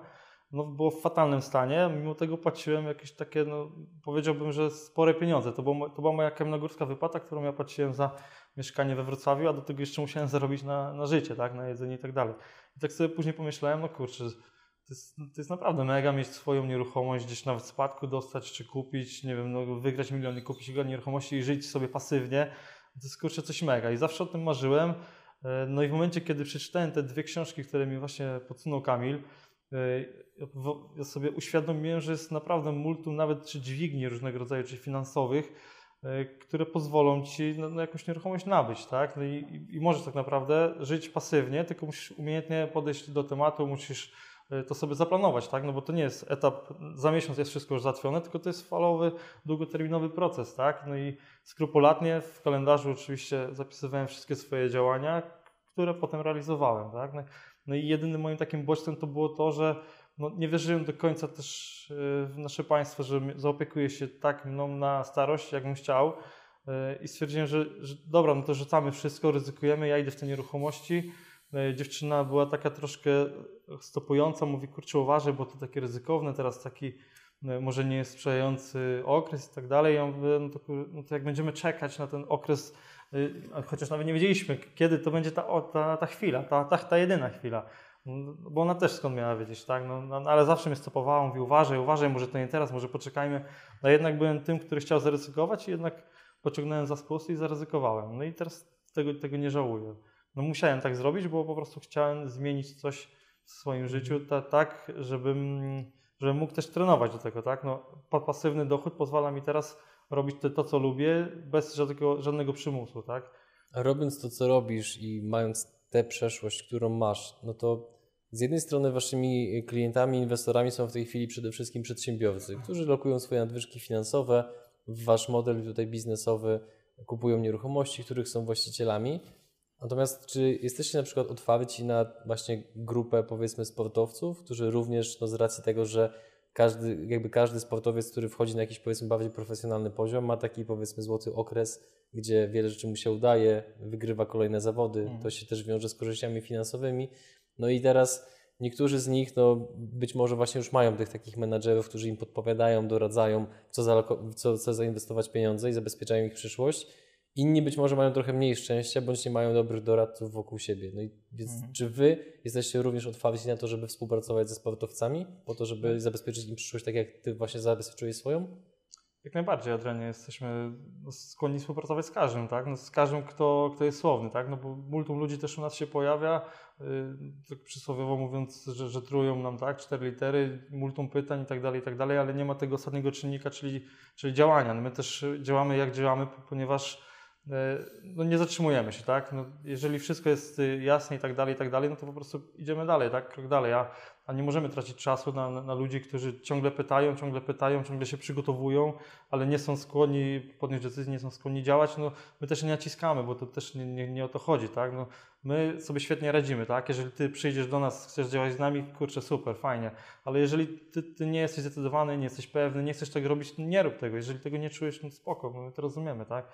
no, było w fatalnym stanie, mimo tego płaciłem jakieś takie, no, powiedziałbym, że spore pieniądze. To, było, to była moja kamiennogórska wypłata, którą ja płaciłem za mieszkanie we Wrocławiu, a do tego jeszcze musiałem zarobić na, na życie, tak? na jedzenie i tak dalej. I tak sobie później pomyślałem, no kurczę, to jest, to jest naprawdę mega mieć swoją nieruchomość, gdzieś nawet spadku dostać, czy kupić, nie wiem, no, wygrać miliony, kupić jego nieruchomości i żyć sobie pasywnie. To jest kurczę coś mega i zawsze o tym marzyłem. E, no i w momencie, kiedy przeczytałem te dwie książki, które mi właśnie podsunął Kamil, e, ja sobie uświadomiłem, że jest naprawdę multum nawet czy dźwigni różnego rodzaju, czy finansowych, które pozwolą ci na, na jakąś nieruchomość nabyć, tak? No i, i, możesz tak naprawdę żyć pasywnie, tylko musisz umiejętnie podejść do tematu, musisz to sobie zaplanować, tak? No bo to nie jest etap, za miesiąc jest wszystko już załatwione, tylko to jest falowy, długoterminowy proces, tak? No i skrupulatnie w kalendarzu oczywiście zapisywałem wszystkie swoje działania, które potem realizowałem, tak? No, no i jedynym moim takim bodźcem to było to, że no, nie wierzyłem do końca też e, w nasze państwo, że zaopiekuje się tak mną na starość, jakbym chciał. E, I stwierdziłem, że, że dobra, no to rzucamy wszystko, ryzykujemy, ja idę w te nieruchomości. E, dziewczyna była taka troszkę stopująca, mówi kurczę uważaj, bo to takie ryzykowne, teraz taki może nie jest sprzyjający okres i tak dalej. Ja mówię, no to, no to jak będziemy czekać na ten okres, chociaż nawet nie wiedzieliśmy, kiedy to będzie ta, ta, ta chwila, ta, ta, ta jedyna chwila. No, bo ona też skąd miała wiedzieć, tak? No, no, ale zawsze mnie stopowała, mówi uważaj, uważaj, może to nie teraz, może poczekajmy. No jednak byłem tym, który chciał zaryzykować i jednak pociągnąłem za spust i zaryzykowałem. No i teraz tego, tego nie żałuję. No musiałem tak zrobić, bo po prostu chciałem zmienić coś w swoim życiu ta, tak, żebym, żebym mógł też trenować do tego, tak? No, pasywny dochód pozwala mi teraz robić to, to co lubię, bez żadnego, żadnego przymusu, tak? A robiąc to, co robisz i mając tę przeszłość, którą masz, no to z jednej strony waszymi klientami, inwestorami są w tej chwili przede wszystkim przedsiębiorcy, którzy lokują swoje nadwyżki finansowe w wasz model tutaj biznesowy, kupują nieruchomości, których są właścicielami. Natomiast czy jesteście na przykład otwarci na właśnie grupę powiedzmy sportowców, którzy również no z racji tego, że każdy, jakby każdy sportowiec, który wchodzi na jakiś powiedzmy bardziej profesjonalny poziom, ma taki powiedzmy złoty okres, gdzie wiele rzeczy mu się udaje, wygrywa kolejne zawody, mhm. to się też wiąże z korzyściami finansowymi. No i teraz niektórzy z nich, no być może właśnie już mają tych takich menadżerów, którzy im podpowiadają, doradzają, co, za, co, co zainwestować pieniądze i zabezpieczają ich przyszłość. Inni być może mają trochę mniej szczęścia, bądź nie mają dobrych doradców wokół siebie. No i więc mhm. czy wy jesteście również otwarci na to, żeby współpracować ze sportowcami, po to, żeby zabezpieczyć im przyszłość tak, jak ty właśnie zabezpieczyłeś swoją? Jak najbardziej, Adrianie, jesteśmy no, skłonni współpracować z każdym, tak? No, z każdym, kto, kto jest słowny, tak? No bo multum ludzi też u nas się pojawia, yy, tak przysłowiowo mówiąc, że, że trują nam, tak? Cztery litery, multum pytań i tak dalej, i tak dalej, ale nie ma tego ostatniego czynnika, czyli, czyli działania. No my też działamy jak działamy, ponieważ no nie zatrzymujemy się, tak? No jeżeli wszystko jest y, jasne i tak dalej, i tak dalej, no to po prostu idziemy dalej, tak? Krok dalej, a, a nie możemy tracić czasu na, na ludzi, którzy ciągle pytają, ciągle pytają, ciągle się przygotowują, ale nie są skłonni podjąć decyzji, nie są skłonni działać, no my też nie naciskamy, bo to też nie, nie, nie o to chodzi, tak? No, my sobie świetnie radzimy, tak? Jeżeli ty przyjdziesz do nas, chcesz działać z nami, kurczę, super, fajnie, ale jeżeli ty, ty nie jesteś zdecydowany, nie jesteś pewny, nie chcesz tego robić, nie rób tego, jeżeli tego nie czujesz, no spoko, my to rozumiemy, tak?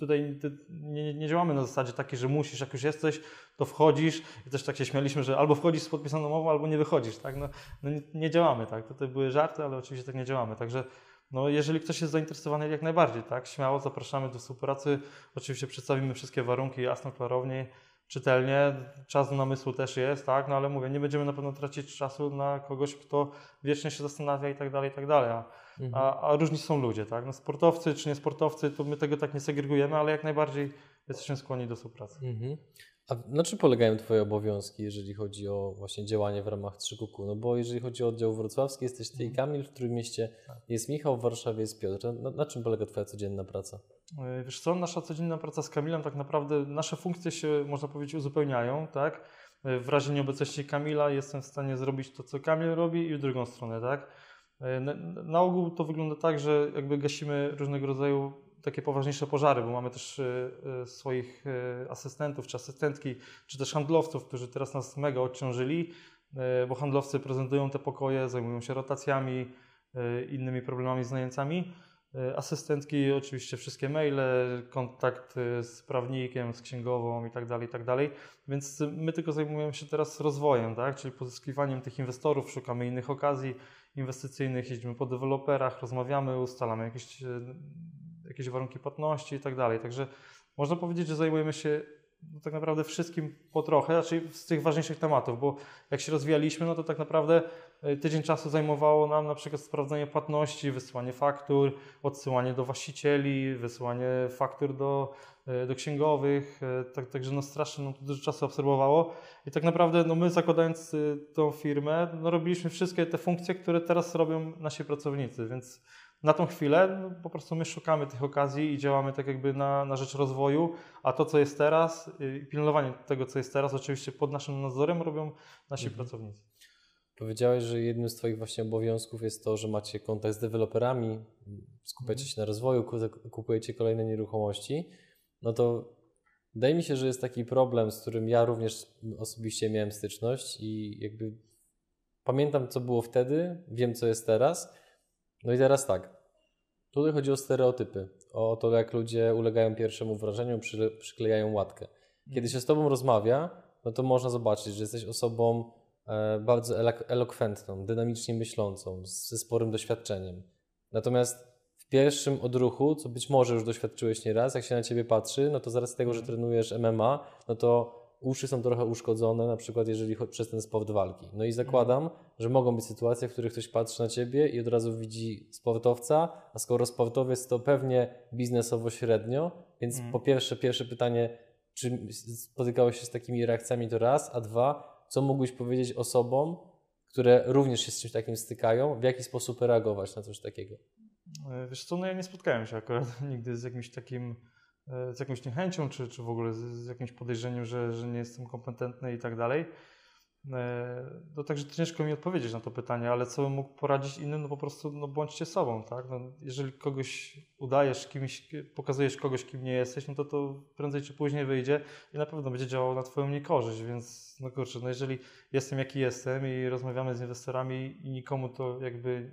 Tutaj nie, nie, działamy na zasadzie takiej, że musisz, jak już jesteś, to wchodzisz i też tak się śmialiśmy, że albo wchodzisz z podpisaną umową, albo nie wychodzisz, tak? No, no nie, nie, działamy tak. Tutaj były żarty, ale oczywiście tak nie działamy. Także no, jeżeli ktoś jest zainteresowany, jak najbardziej, tak? Śmiało zapraszamy do współpracy. Oczywiście przedstawimy wszystkie warunki jasno, klarownie, czytelnie. Czas do namysłu też jest, tak? No ale mówię, nie będziemy na pewno tracić czasu na kogoś, kto wiecznie się zastanawia i tak dalej, i tak dalej. A. A, a, różni są ludzie, tak? No sportowcy czy niesportowcy, to my tego tak nie segregujemy, ale jak najbardziej jesteśmy skłonni do współpracy. Mhm. A na czym polegają Twoje obowiązki, jeżeli chodzi o właśnie działanie w ramach Trzykuku? No bo jeżeli chodzi o oddział wrocławski, jesteś Ty i mhm. Kamil, w którym mieście tak. jest Michał, w Warszawie jest Piotr. Na, na, czym polega Twoja codzienna praca? E, wiesz co, nasza codzienna praca z Kamilem tak naprawdę, nasze funkcje się, można powiedzieć, uzupełniają, tak? E, w razie nieobecności Kamila jestem w stanie zrobić to, co Kamil robi i w drugą stronę, tak? E, na, ogół to wygląda tak, że jakby gasimy różnego rodzaju takie poważniejsze pożary, bo mamy też e, e, swoich asystentów czy asystentki, czy też handlowców, którzy teraz nas mega odciążyli, bo handlowcy prezentują te pokoje, zajmują się rotacjami, innymi problemami z najemcami. Asystentki oczywiście wszystkie maile, kontakt z prawnikiem, z księgową i tak dalej, i tak dalej. Więc my tylko zajmujemy się teraz rozwojem, tak? czyli pozyskiwaniem tych inwestorów, szukamy innych okazji, inwestycyjnych, jeździmy po deweloperach, rozmawiamy, ustalamy jakieś, e, jakieś warunki płatności i tak dalej. Także można powiedzieć, że zajmujemy się no, tak naprawdę wszystkim po trochę, raczej z tych ważniejszych tematów, bo jak się rozwijaliśmy, no to tak naprawdę e, tydzień czasu zajmowało nam na przykład sprawdzenie płatności, wysyłanie faktur, odsyłanie do właścicieli, wysyłanie faktur do do księgowych, e, tak, także no strasznie no, to dużo czasu obserwowało i tak naprawdę no my zakładając y, tą firmę, no robiliśmy wszystkie te funkcje, które teraz robią nasi pracownicy, więc na tą chwilę no, po prostu my szukamy tych okazji i działamy tak jakby na, na rzecz rozwoju, a to, co jest teraz, y, pilnowanie tego, co jest teraz, oczywiście pod naszym nadzorem robią nasi mhm. pracownicy. Powiedziałeś, że jednym z Twoich właśnie obowiązków jest to, że macie kontakt z deweloperami, skupiacie mhm. się na rozwoju, kupujecie kolejne nieruchomości. No to wydaje mi się, że jest taki problem, z którym ja również osobiście miałem styczność i jakby pamiętam, co było wtedy, wiem, co jest teraz. No i teraz tak. Tutaj chodzi o stereotypy, o to, jak ludzie ulegają pierwszemu wrażeniu, przy, przyklejają łatkę. Kiedy się z Tobą rozmawia, no to można zobaczyć, że jesteś osobą E, bardzo elokwentną, dynamicznie myślącą, ze sporym doświadczeniem. Natomiast w pierwszym odruchu, co być może już doświadczyłeś nieraz, jak się na ciebie patrzy, no to zaraz tego, że mhm. trenujesz MMA, no to uszy są trochę uszkodzone, na przykład jeżeli chodzi przez ten sport walki. No i zakładam, mhm. że mogą być sytuacje, w których ktoś patrzy na ciebie i od razu widzi sportowca, a skoro sportowiec to pewnie biznesowo średnio, więc mm. po pierwsze, pierwsze pytanie, czy spotykałeś się z takimi reakcjami to raz, a dwa, co mógłbyś powiedzieć osobom, które również się z czymś takim stykają, w jaki sposób reagować na coś takiego? E, wiesz co, no ja nie spotkałem się akurat nigdy z jakimś takim, e, z jakąś niechęcią, czy, czy w ogóle z, z jakimś podejrzeniem, że, że nie jestem kompetentny i tak dalej. E, no także ciężko mi odpowiedzieć na to pytanie, ale co bym mógł poradzić innym, no po prostu no bądźcie sobą, tak? No, jeżeli kogoś udajesz kimś, pokazujesz kogoś, kim nie jesteś, no to to prędzej czy później wyjdzie i na pewno będzie działało na twoją niekorzyść, więc no kurczę, no jeżeli jestem jaki jestem i rozmawiamy z inwestorami i nikomu to jakby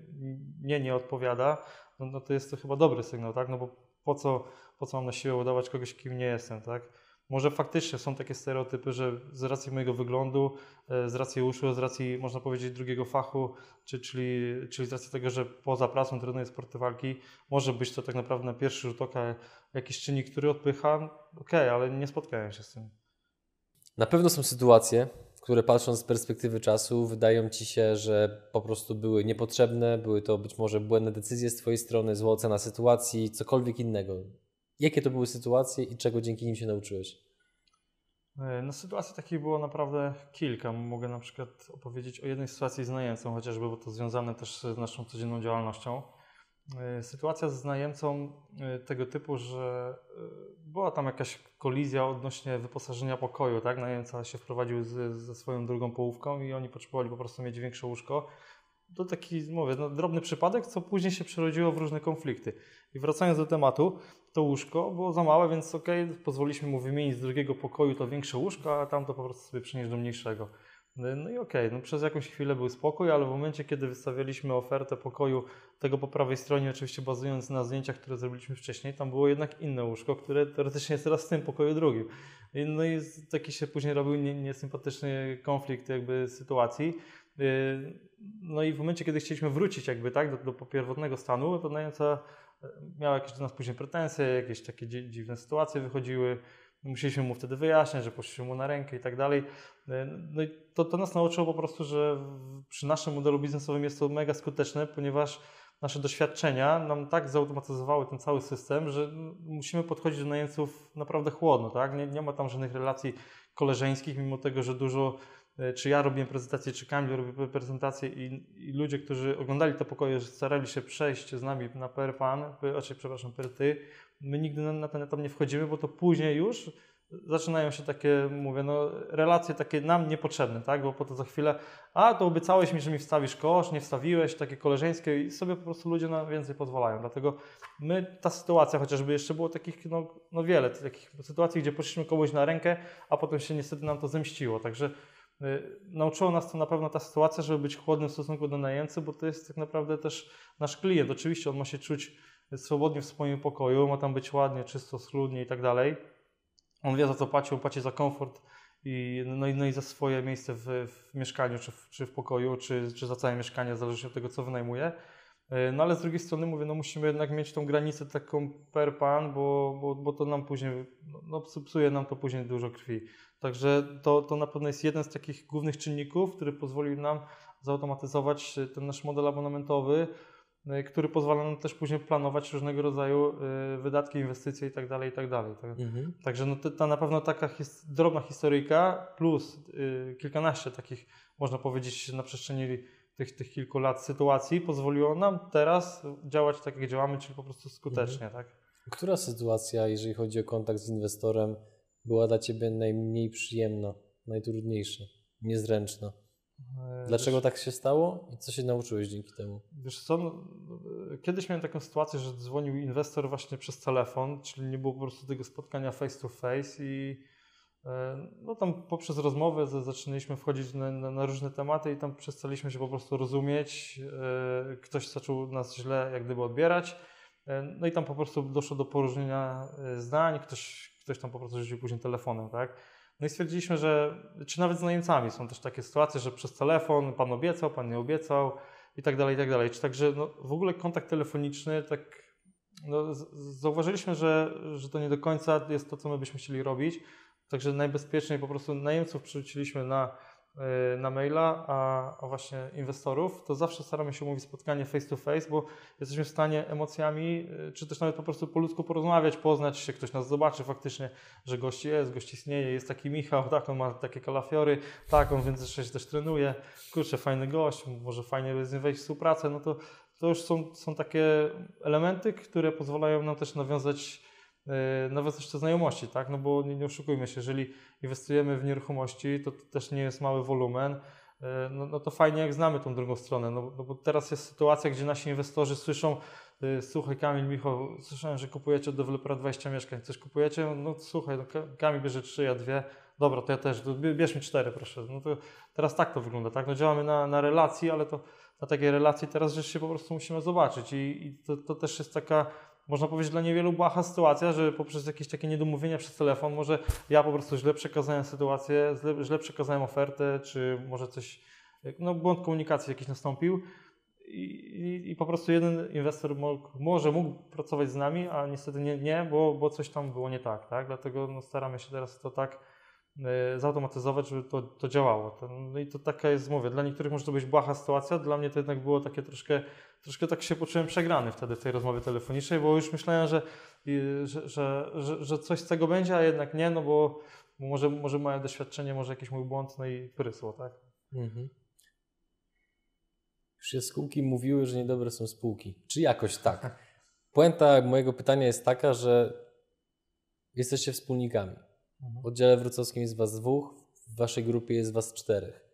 nie, nie odpowiada, no, no to jest to chyba dobry sygnał, tak? No bo po co, po co mam na siłę udawać kogoś, kim nie jestem, tak? Może faktycznie są takie stereotypy, że z racji mojego wyglądu, e, z racji uszu, z racji można powiedzieć drugiego fachu, czy, czyli, czyli z racji tego, że poza pracą trenuję sporty walki, może być to tak naprawdę na pierwszy rzut oka jakiś czynnik, który odpycha. Okej, okay, ale nie spotkałem się z tym. Na pewno są sytuacje, które patrząc z perspektywy czasu wydają Ci się, że po prostu były niepotrzebne, były to być może błędne decyzje z Twojej strony, zła ocena sytuacji, cokolwiek innego. Jakie to były sytuacje i czego dzięki nim się nauczyłeś? E, no sytuacji takich było naprawdę kilka. Mogę na przykład opowiedzieć o jednej sytuacji z najemcą chociażby, bo to związane też z naszą codzienną działalnością. E, sytuacja z najemcą e, tego typu, że była tam jakaś kolizja odnośnie wyposażenia pokoju, tak? Najemca się wprowadził z, ze swoją drugą połówką i oni potrzebowali po prostu mieć większe łóżko. To taki, mówię, no, drobny przypadek, co później się przerodziło w różne konflikty. I wracając do tematu, to łóżko było za małe, więc ok, pozwoliliśmy mu wymienić z drugiego pokoju to większe łóżko, a tam to po prostu sobie przenieść do mniejszego. No i okej, okay, no przez jakąś chwilę był spokój, ale w momencie, kiedy wystawialiśmy ofertę pokoju tego po prawej stronie, oczywiście bazując na zdjęciach, które zrobiliśmy wcześniej, tam było jednak inne łóżko, które teoretycznie jest teraz w tym pokoju drugim. No i taki się później robił niesympatyczny konflikt jakby sytuacji. Y, no i w momencie, kiedy chcieliśmy wrócić jakby tak do, do pierwotnego stanu, to najemca miał jakieś do nas później pretensje, jakieś takie dziwne sytuacje wychodziły. Musieliśmy mu wtedy wyjaśniać, że poszliśmy mu na rękę i tak dalej. No i to, to nas nauczyło po prostu, że przy naszym modelu biznesowym jest to mega skuteczne, ponieważ nasze doświadczenia nam tak zautomatyzowały ten cały system, że musimy podchodzić do najemców naprawdę chłodno. Tak? Nie, nie ma tam żadnych relacji koleżeńskich, mimo tego, że dużo E, czy ja robiłem prezentację, czy Kamil robił prezentację i, i, ludzie, którzy oglądali te pokoje, starali się przejść z nami na per fan, przepraszam, per ty, my nigdy na, na ten etap nie wchodzimy, bo to później już zaczynają się takie, mówię, no, relacje takie nam niepotrzebne, tak? Bo po to za chwilę, a to obiecałeś mi, że mi wstawisz kosz, nie wstawiłeś, takie koleżeńskie i sobie po prostu ludzie na więcej pozwalają. Dlatego my, ta sytuacja chociażby jeszcze było takich, no, no wiele takich sytuacji, gdzie poszliśmy komuś na rękę, a potem się niestety nam to zemściło. Także nauczyło nas to na pewno ta sytuacja, żeby być chłodnym w stosunku do najemcy, bo to jest tak naprawdę też nasz klient. Oczywiście on ma się czuć swobodnie w swoim pokoju, ma tam być ładnie, czysto, schludnie i tak dalej. On wie za co płaci, on płaci za komfort i, no, i, no i za swoje miejsce w, w mieszkaniu, czy w, czy w pokoju, czy, czy za całe mieszkanie, zależy od tego, co wynajmuje. Y, no ale z drugiej strony mówię, no musimy jednak mieć tą granicę taką per pan, bo, bo, bo to nam później, no psuje nam to później dużo krwi. Także to, to na pewno jest jeden z takich głównych czynników, który pozwolił nam zautomatyzować ten nasz model abonamentowy, y, który pozwala nam też później planować różnego rodzaju wydatki, inwestycje itd. Tak itd. Tak, tak mhm. Także no, to, na pewno taka his, drobna historyjka plus kilkanaście takich, można powiedzieć, na przestrzeni tych, tych kilku lat sytuacji pozwoliło nam teraz działać tak, jak działamy, czyli po prostu skutecznie. Tak? Która sytuacja, jeżeli chodzi o kontakt z inwestorem, była dla Ciebie najmniej przyjemna, najtrudniejsza, niezręczna? E, Dlaczego wiesz, tak się stało i co się nauczyłeś dzięki temu? Wiesz co, no, kiedyś miałem taką sytuację, że dzwonił inwestor właśnie przez telefon, czyli nie było po prostu tego spotkania face to face i no tam poprzez rozmowę zaczynaliśmy wchodzić na, na, na, różne tematy i tam przestaliśmy się po prostu rozumieć. E, ktoś zaczął nas źle jak gdyby odbierać. No i tam po prostu doszło do poróżnienia zdań, ktoś, ktoś tam po prostu rzucił później telefonem, tak? No i stwierdziliśmy, że, czy nawet z najemcami są też takie sytuacje, że przez telefon pan obiecał, pan nie obiecał i tak dalej, i tak dalej. Czy także no, w ogóle kontakt telefoniczny, tak no, zauważyliśmy, że, że to nie do końca jest to, co my byśmy chcieli robić. Także najbezpieczniej po prostu najemców przerzuciliśmy na Y, na maila, a, właśnie inwestorów, to zawsze staramy się umówić spotkanie face to face, bo jesteśmy w stanie emocjami, y, czy też nawet po prostu po ludzku porozmawiać, poznać się, ktoś nas zobaczy faktycznie, że gość jest, gość istnieje, jest taki Michał, tak, on ma takie kalafiory, tak, on więc się też trenuje, kurczę, fajny gość, może fajnie z nim wejść w współpracę, no to, to już są, są takie elementy, które pozwalają nam też nawiązać E, nawet jeszcze znajomości, tak? No bo nie, nie oszukujmy się, jeżeli inwestujemy w nieruchomości, to, to też nie jest mały wolumen, e, no, no, to fajnie jak znamy tą drugą stronę, no, no, bo teraz jest sytuacja, gdzie nasi inwestorzy słyszą, e, słuchaj Kamil, Michał, słyszałem, że kupujecie od dewelopera 20 mieszkań, coś kupujecie? No słuchaj, no, Kamil bierze 3, ja dwie, dobra, to ja też, bierz mi 4 proszę. No to teraz tak to wygląda, tak? No działamy na, na relacji, ale to na takiej relacji teraz rzecz się po prostu musimy zobaczyć i, i to, to też jest taka można powiedzieć, dla niewielu błaha sytuacja, że poprzez jakieś takie niedomówienia przez telefon, może ja po prostu źle przekazałem sytuację, źle, źle przekazałem ofertę, czy może coś, no błąd komunikacji jakiś nastąpił i, i, i po prostu jeden inwestor mógł, może mógł pracować z nami, a niestety nie, nie bo, bo coś tam było nie tak, tak? Dlatego no, staramy się teraz to tak zautomatyzować, żeby to, to działało. No i to taka jest, mówię, dla niektórych może to być błaha sytuacja, dla mnie to jednak było takie troszkę, troszkę tak się poczułem przegrany wtedy w tej rozmowie telefonicznej, bo już myślałem, że, że, że, że, coś z tego będzie, a jednak nie, no bo, może, może moje doświadczenie, może jakiś mój błąd, no i prysło, tak? Mhm. Już się spółki mówiły, że niedobre są spółki. Czy jakoś tak? Puenta mojego pytania jest taka, że jesteście wspólnikami. W oddziale wrocławskim jest was dwóch, w waszej grupie jest was czterech.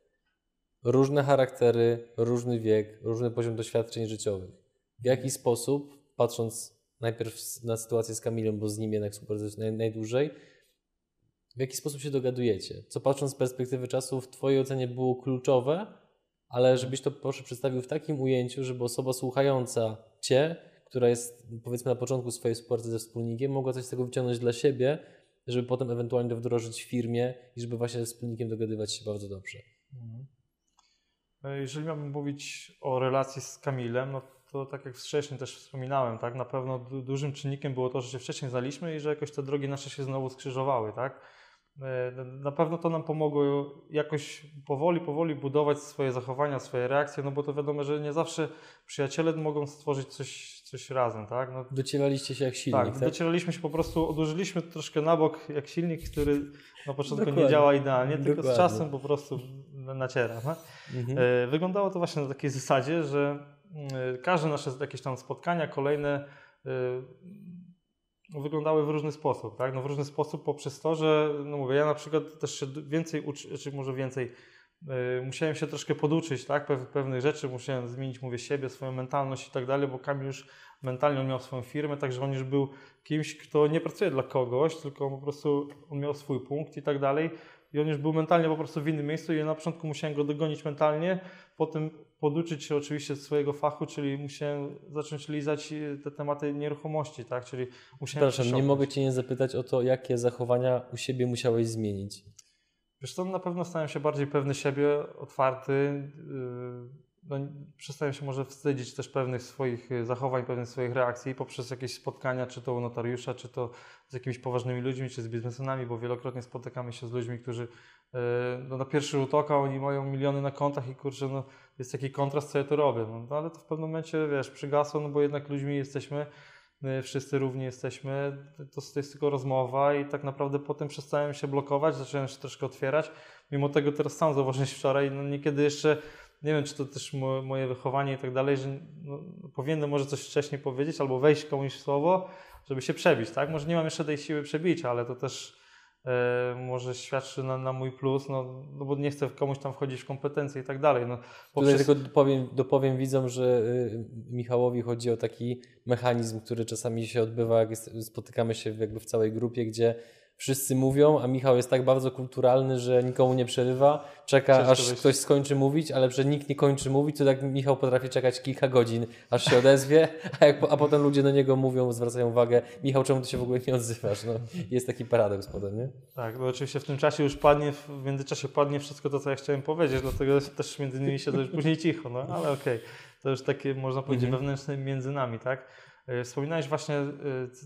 Różne charaktery, różny wiek, różny poziom doświadczeń życiowych. W jaki sposób, patrząc najpierw na sytuację z Kamilem, bo z nim jednak współpracujesz najdłużej, w jaki sposób się dogadujecie? Co patrząc z perspektywy czasu w Twojej ocenie było kluczowe, ale żebyś to proszę przedstawił w takim ujęciu, żeby osoba słuchająca Cię, która jest powiedzmy na początku swojej współpracy ze wspólnikiem, mogła coś z tego wyciągnąć dla siebie, żeby potem ewentualnie wdrożyć w firmie i żeby właśnie ze wspólnikiem dogadywać się bardzo dobrze. Mhm. E, jeżeli miałbym mówić o relacji z Kamilem, no to tak jak wcześniej też wspominałem, tak, na pewno dużym czynnikiem było to, że się wcześniej znaliśmy i że jakoś te drogi nasze się znowu skrzyżowały, tak. E, na pewno to nam pomogło jakoś powoli, powoli budować swoje zachowania, swoje reakcje, no bo to wiadomo, że nie zawsze przyjaciele mogą stworzyć coś, coś razem, tak? No, Docieraliście się jak silnik, tak? tak? docieraliśmy się po prostu, odłożyliśmy troszkę na bok jak silnik, który na początku Dokładnie. nie działa idealnie, tylko Dokładnie. z czasem po prostu naciera. No? Mhm. E, wyglądało to właśnie na takiej zasadzie, że e, każde nasze jakieś tam spotkania, kolejne wyglądały w różny sposób, tak? No w różny sposób poprzez to, że, no mówię, ja na przykład też się więcej uczy, czy może więcej, musiałem się troszkę poduczyć, tak? Pew, pewnych rzeczy, musiałem zmienić, mówię, siebie, swoją mentalność i tak dalej, bo Kamil już mentalnie on miał swoją firmę, także on już był kimś, kto nie pracuje dla kogoś, tylko po prostu on miał swój punkt i tak dalej i on już był mentalnie po prostu w innym miejscu i ja na początku musiałem go dogonić mentalnie, potem poduczyć się oczywiście swojego fachu, czyli musiałem zacząć lizać te tematy nieruchomości, tak, czyli musiałem... Przepraszam, nie mogę Cię nie zapytać o to, jakie zachowania u siebie musiałeś zmienić. Wiesz co, na pewno stałem się bardziej pewny siebie, otwarty, yy no, przestają się może wstydzić też pewnych swoich y, zachowań, pewnych swoich reakcji poprzez jakieś spotkania, czy to u notariusza, czy to z jakimiś poważnymi ludźmi, czy z biznesmenami, bo wielokrotnie spotykamy się z ludźmi, którzy y, no, na pierwszy rzut oka oni mają miliony na kontach i kurczę, no, jest taki kontrast, co ja tu robię. No ale to w pewnym momencie, wiesz, przygasło, no bo jednak ludźmi jesteśmy, my wszyscy równi jesteśmy, to, to jest tylko rozmowa i tak naprawdę potem przestałem się blokować, zacząłem się troszkę otwierać. Mimo tego teraz sam zauważyłeś wczoraj, no niekiedy jeszcze nie wiem, czy to też moje wychowanie i tak dalej, że no, powinienem może coś wcześniej powiedzieć albo wejść komuś w słowo, żeby się przebić, tak? Może nie mam jeszcze tej siły przebicia, ale to też może świadczy na, na, mój plus, no, no, bo nie chcę komuś tam wchodzić w kompetencje i tak dalej. No, poprzez... Tutaj tylko dopowiem, dopowiem widzom, że y, Michałowi chodzi o taki mechanizm, który czasami się odbywa, jak jest, spotykamy się jakby w całej grupie, gdzie wszyscy mówią, a Michał jest tak bardzo kulturalny, że nikomu nie przerywa, czeka Ciężko aż ktoś skończy mówić, ale że nikt nie kończy mówić, to tak Michał potrafi czekać kilka godzin, aż się odezwie, a, jak, a potem ludzie na niego mówią, zwracają uwagę, Michał, czemu ty się w ogóle nie odzywasz? No, jest taki paradoks potem, nie? Tak, bo oczywiście w tym czasie już padnie, w międzyczasie padnie wszystko to, co ja chciałem powiedzieć, dlatego też między nimi się już później cicho, no ale okej, okay. to już takie, można powiedzieć, mhm. wewnętrzne między nami, tak? E, wspominałeś właśnie, e,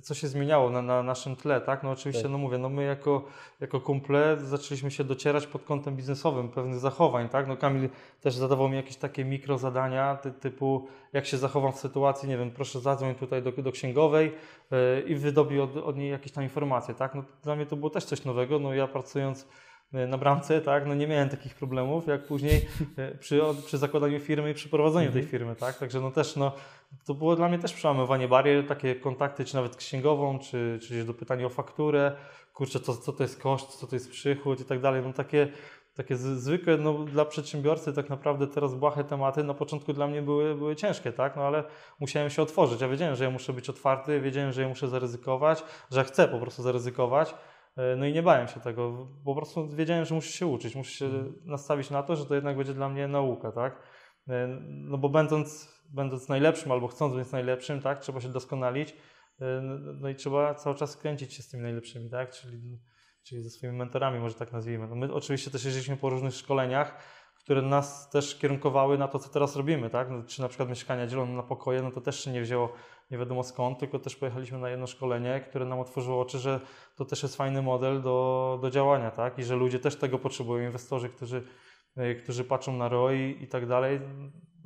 co się zmieniało na, na, naszym tle, tak? No oczywiście, tak. no mówię, no my jako, jako kumple zaczęliśmy się docierać pod kątem biznesowym pewnych zachowań, tak? No Kamil też zadawał mi jakieś takie mikro zadania ty, typu, jak się zachowam w sytuacji, nie wiem, proszę zadzwoń tutaj do, do księgowej yy, i wydobi od, od niej jakieś tam informacje, tak? No dla mnie to było też coś nowego, no ja pracując na bramce, tak, no nie miałem takich problemów, jak później przy, przy zakładaniu firmy i przy prowadzeniu tej mhm. firmy, tak, także no też, no to było dla mnie też przełamywanie barier, takie kontakty, czy nawet księgową, czy, czy do pytania o fakturę, kurczę, co, co to jest koszt, co to jest przychód i tak dalej. No takie, takie zwykłe, no dla przedsiębiorcy tak naprawdę teraz błahe tematy na początku dla mnie były, były ciężkie, tak, no ale musiałem się otworzyć. Ja wiedziałem, że ja muszę być otwarty, wiedziałem, że ja muszę zaryzykować, że ja chcę po prostu zaryzykować. E, no i nie bałem się tego, po prostu wiedziałem, że muszę się uczyć, muszę się mhm. nastawić na to, że to jednak będzie dla mnie nauka, tak? E, no bo będąc będąc najlepszym albo chcąc być najlepszym, tak, trzeba się doskonalić, y, no i trzeba cały czas kręcić się z tymi najlepszymi, tak, czyli, czyli ze swoimi mentorami, może tak nazwijmy. No my oczywiście też jeździliśmy po różnych szkoleniach, które nas też kierunkowały na to, co teraz robimy, tak, no, czy na przykład mieszkania dzielone na pokoje, no to też się nie wzięło nie wiadomo skąd, tylko też pojechaliśmy na jedno szkolenie, które nam otworzyło oczy, że to też jest fajny model do, do działania, tak, i że ludzie też tego potrzebują, inwestorzy, którzy y, którzy patrzą na ROI i tak dalej,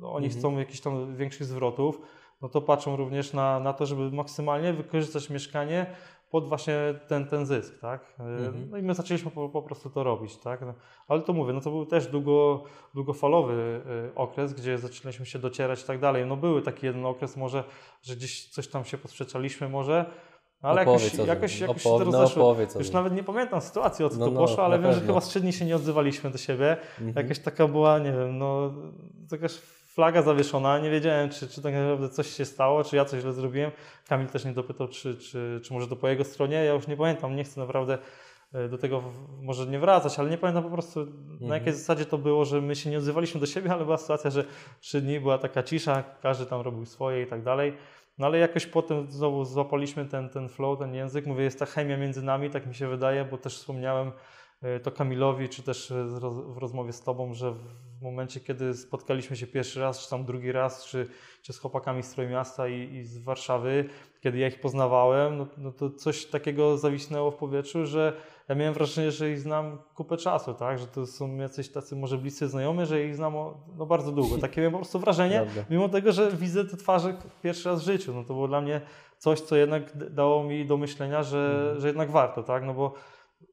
no, oni mhm. chcą jakichś tam większych zwrotów, no to patrzą również na, na to, żeby maksymalnie wykorzystać mieszkanie pod właśnie ten, ten zysk, tak? Mhm. No i my zaczęliśmy po, po, prostu to robić, tak? No, ale to mówię, no to był też długo, długofalowy y, okres, gdzie zaczęliśmy się docierać i tak dalej. No były taki jeden okres może, że gdzieś coś tam się posprzeczaliśmy może, no ale jakoś, jakoś, jakoś się to no, rozeszło. Już nawet nie pamiętam sytuacji, o co no, to no, poszło, ale wiem, że chyba z trzy dni się nie odzywaliśmy do siebie. Mhm. Jakaś taka była, nie wiem, no jakaś flaga zawieszona, nie wiedziałem, czy, czy tak naprawdę coś się stało, czy ja coś źle zrobiłem. Kamil też nie dopytał, czy, czy, czy może to po jego stronie. Ja już nie pamiętam, nie chcę naprawdę e, do tego może nie wracać, ale nie pamiętam po prostu mhm. na jakiej zasadzie to było, że my się nie odzywaliśmy do siebie, ale była sytuacja, że trzy dni była taka cisza, każdy tam robił swoje i tak dalej. No ale jakoś potem znowu złapaliśmy ten, ten flow, ten język. Mówię, jest ta chemia między nami, tak mi się wydaje, bo też wspomniałem e, to Kamilowi, czy też w rozmowie z Tobą, że w momencie, kiedy spotkaliśmy się pierwszy raz, czy tam drugi raz, czy, czy z chłopakami z Trójmiasta i, i z Warszawy, kiedy ja ich poznawałem, no, no, to coś takiego zawisnęło w powietrzu, że ja miałem wrażenie, że ich znam kupę czasu, tak? że to są jacyś tacy może bliscy znajomi, że ich znam no, bardzo długo. Takie miałem po prostu wrażenie, mimo tego, że widzę te twarze pierwszy raz w życiu. No, to było dla mnie coś, co jednak dało mi do myślenia, że, mhm. że jednak warto, tak? no bo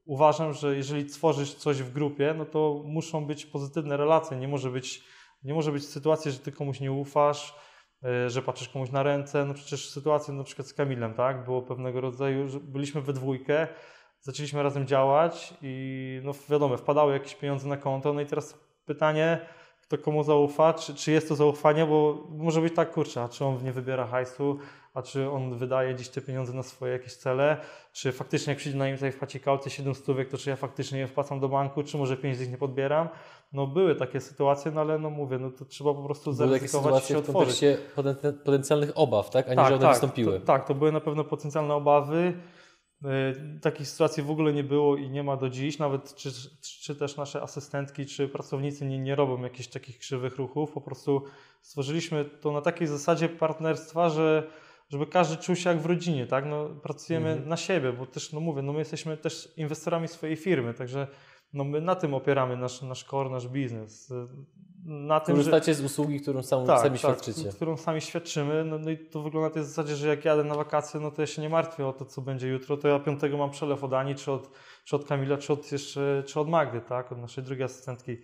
uważam, że jeżeli tworzysz coś w grupie, no to muszą być pozytywne relacje. Nie może być, nie może być sytuacji, że ty komuś nie ufasz, e, że patrzysz komuś na ręce. No przecież sytuacja na przykład z Kamilem, tak? Było pewnego rodzaju, że byliśmy we dwójkę, zaczęliśmy razem działać i no wiadomo, wpadały jakieś pieniądze na konto. No i teraz pytanie, kto komu zaufa, czy, czy jest to zaufanie, bo może być tak, kurczę, a czy on nie wybiera hajsu, a czy on wydaje gdzieś te pieniądze na swoje jakieś cele, czy faktycznie jak przyjdzie na nim tutaj wpłaci kaucję 7 stówek, to czy ja faktycznie je wpłacam do banku, czy może 5 z nich nie podbieram. No były takie sytuacje, no ale no mówię, no to trzeba po prostu zaryzykować i się otworzyć. w potencjalnych obaw, tak? A nie, tak, że one tak, wystąpiły. To, tak, to były na pewno potencjalne obawy. Yy, takich sytuacji w ogóle nie było i nie ma do dziś, nawet czy, czy też nasze asystentki, czy pracownicy nie, nie robią jakichś takich krzywych ruchów. Po prostu stworzyliśmy to na takiej zasadzie partnerstwa, że żeby każdy czuł się jak w rodzinie, tak? No, pracujemy mhm. na siebie, bo też, no mówię, no my jesteśmy też inwestorami swojej firmy, także no my na tym opieramy nasz, nasz core, nasz biznes. Na tym, Korzystacie że... z usługi, którą sam, tak, sami tak, świadczycie. którą sami świadczymy. No, no, i to wygląda na tej zasadzie, że jak jadę na wakacje, no to ja się nie martwię o to, co będzie jutro, to ja piątego mam przelew od Ani, czy od, czy od Kamila, czy od, jeszcze, czy od Magdy, tak? Od naszej drugiej asystentki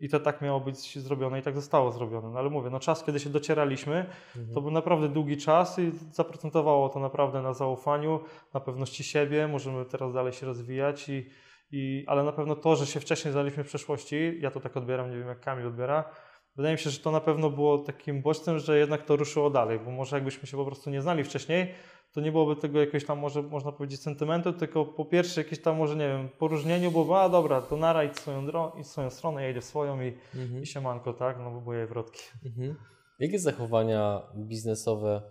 I to tak miało być zrobione i tak zostało zrobione. No ale mówię, no czas, kiedy się docieraliśmy, Mhm. to był naprawdę długi czas i zaprocentowało to naprawdę na zaufaniu, na pewności siebie. Możemy teraz dalej się rozwijać, i, i, ale na pewno to, że się wcześniej znaliśmy w przeszłości, ja to tak odbieram, nie wiem jak Kamil odbiera, wydaje mi się, że to na pewno było takim bodźcem, że jednak to ruszyło dalej, bo może jakbyśmy się po prostu nie znali wcześniej, to nie byłoby tego jakiegoś tam może można powiedzieć sentymentu, tylko po pierwsze jakieś tam może nie wiem, poróżnieniu byłoby, a dobra, to nara idź swoją, dro- idź swoją stronę, ja idę w swoją i, Mhm. i siemanko, tak, no bo były wrotki. Mhm. Jakie zachowania biznesowe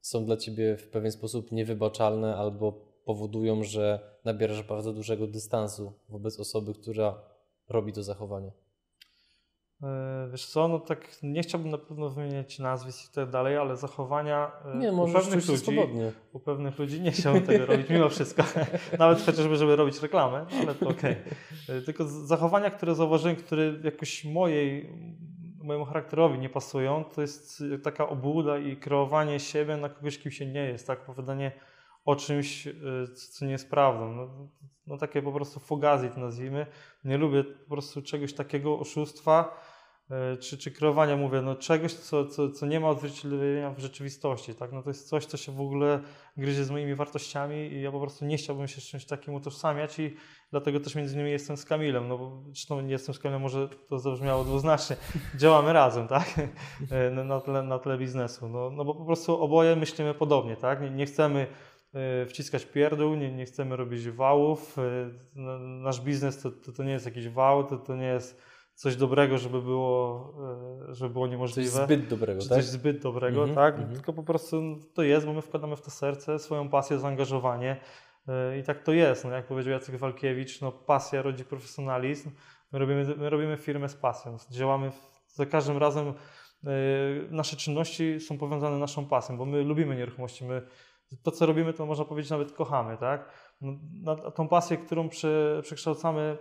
są dla Ciebie w pewien sposób niewybaczalne albo powodują, że nabierasz bardzo dużego dystansu wobec osoby, która robi to zachowanie? E, Wiesz co, no tak nie chciałbym na pewno wymieniać nazwisk i tak dalej, ale zachowania e, Nie, u pewnych ludzi, swobodnie. u pewnych ludzi nie chciałbym tego robić mimo wszystko, nawet chociażby, żeby robić reklamę, no ale to okej. E, Tylko zachowania, które zauważyłem, które jakoś mojej, mojemu charakterowi nie pasują, to jest taka obłuda i kreowanie siebie na kogoś, kim się nie jest, tak, opowiadanie o czymś, co nie jest prawdą. No, no takie po prostu fugazi to nazwijmy. Nie lubię po prostu czegoś takiego, oszustwa, czy, czy kreowania, mówię, no czegoś, co, co, co nie ma odzwierciedlenia w rzeczywistości, tak? No to jest coś, co się w ogóle gryzie z moimi wartościami i ja po prostu nie chciałbym się z czymś takim utożsamiać i dlatego też między innymi jestem z Kamilem, no bo zresztą nie jestem z Kamilem, może to zabrzmiało dwuznacznie, działamy razem, tak? E, Na, tle, na tle biznesu, no, no bo po prostu oboje myślimy podobnie, tak? Nie, nie chcemy e, wciskać pierdół, nie, nie chcemy robić wałów. e, Nasz biznes to, to, to nie jest jakiś wał, to, to nie jest coś dobrego, żeby było, e, żeby było Coś niemożliwe. zbyt dobrego, czy tak? coś zbyt dobrego, Mhm, tak? mhm. Tylko po prostu to jest, bo my wkładamy w to serce, swoją pasję, zaangażowanie e, i tak to jest. No, jak powiedział Jacek Walkiewicz, no, pasja rodzi profesjonalizm. My robimy, my robimy firmę z pasją. Działamy za każdym razem. e, Nasze czynności są powiązane z naszą pasją, bo my lubimy nieruchomości. My, to, co robimy, to można powiedzieć nawet kochamy, tak? No, tą pasję, którą prze, przekształcamy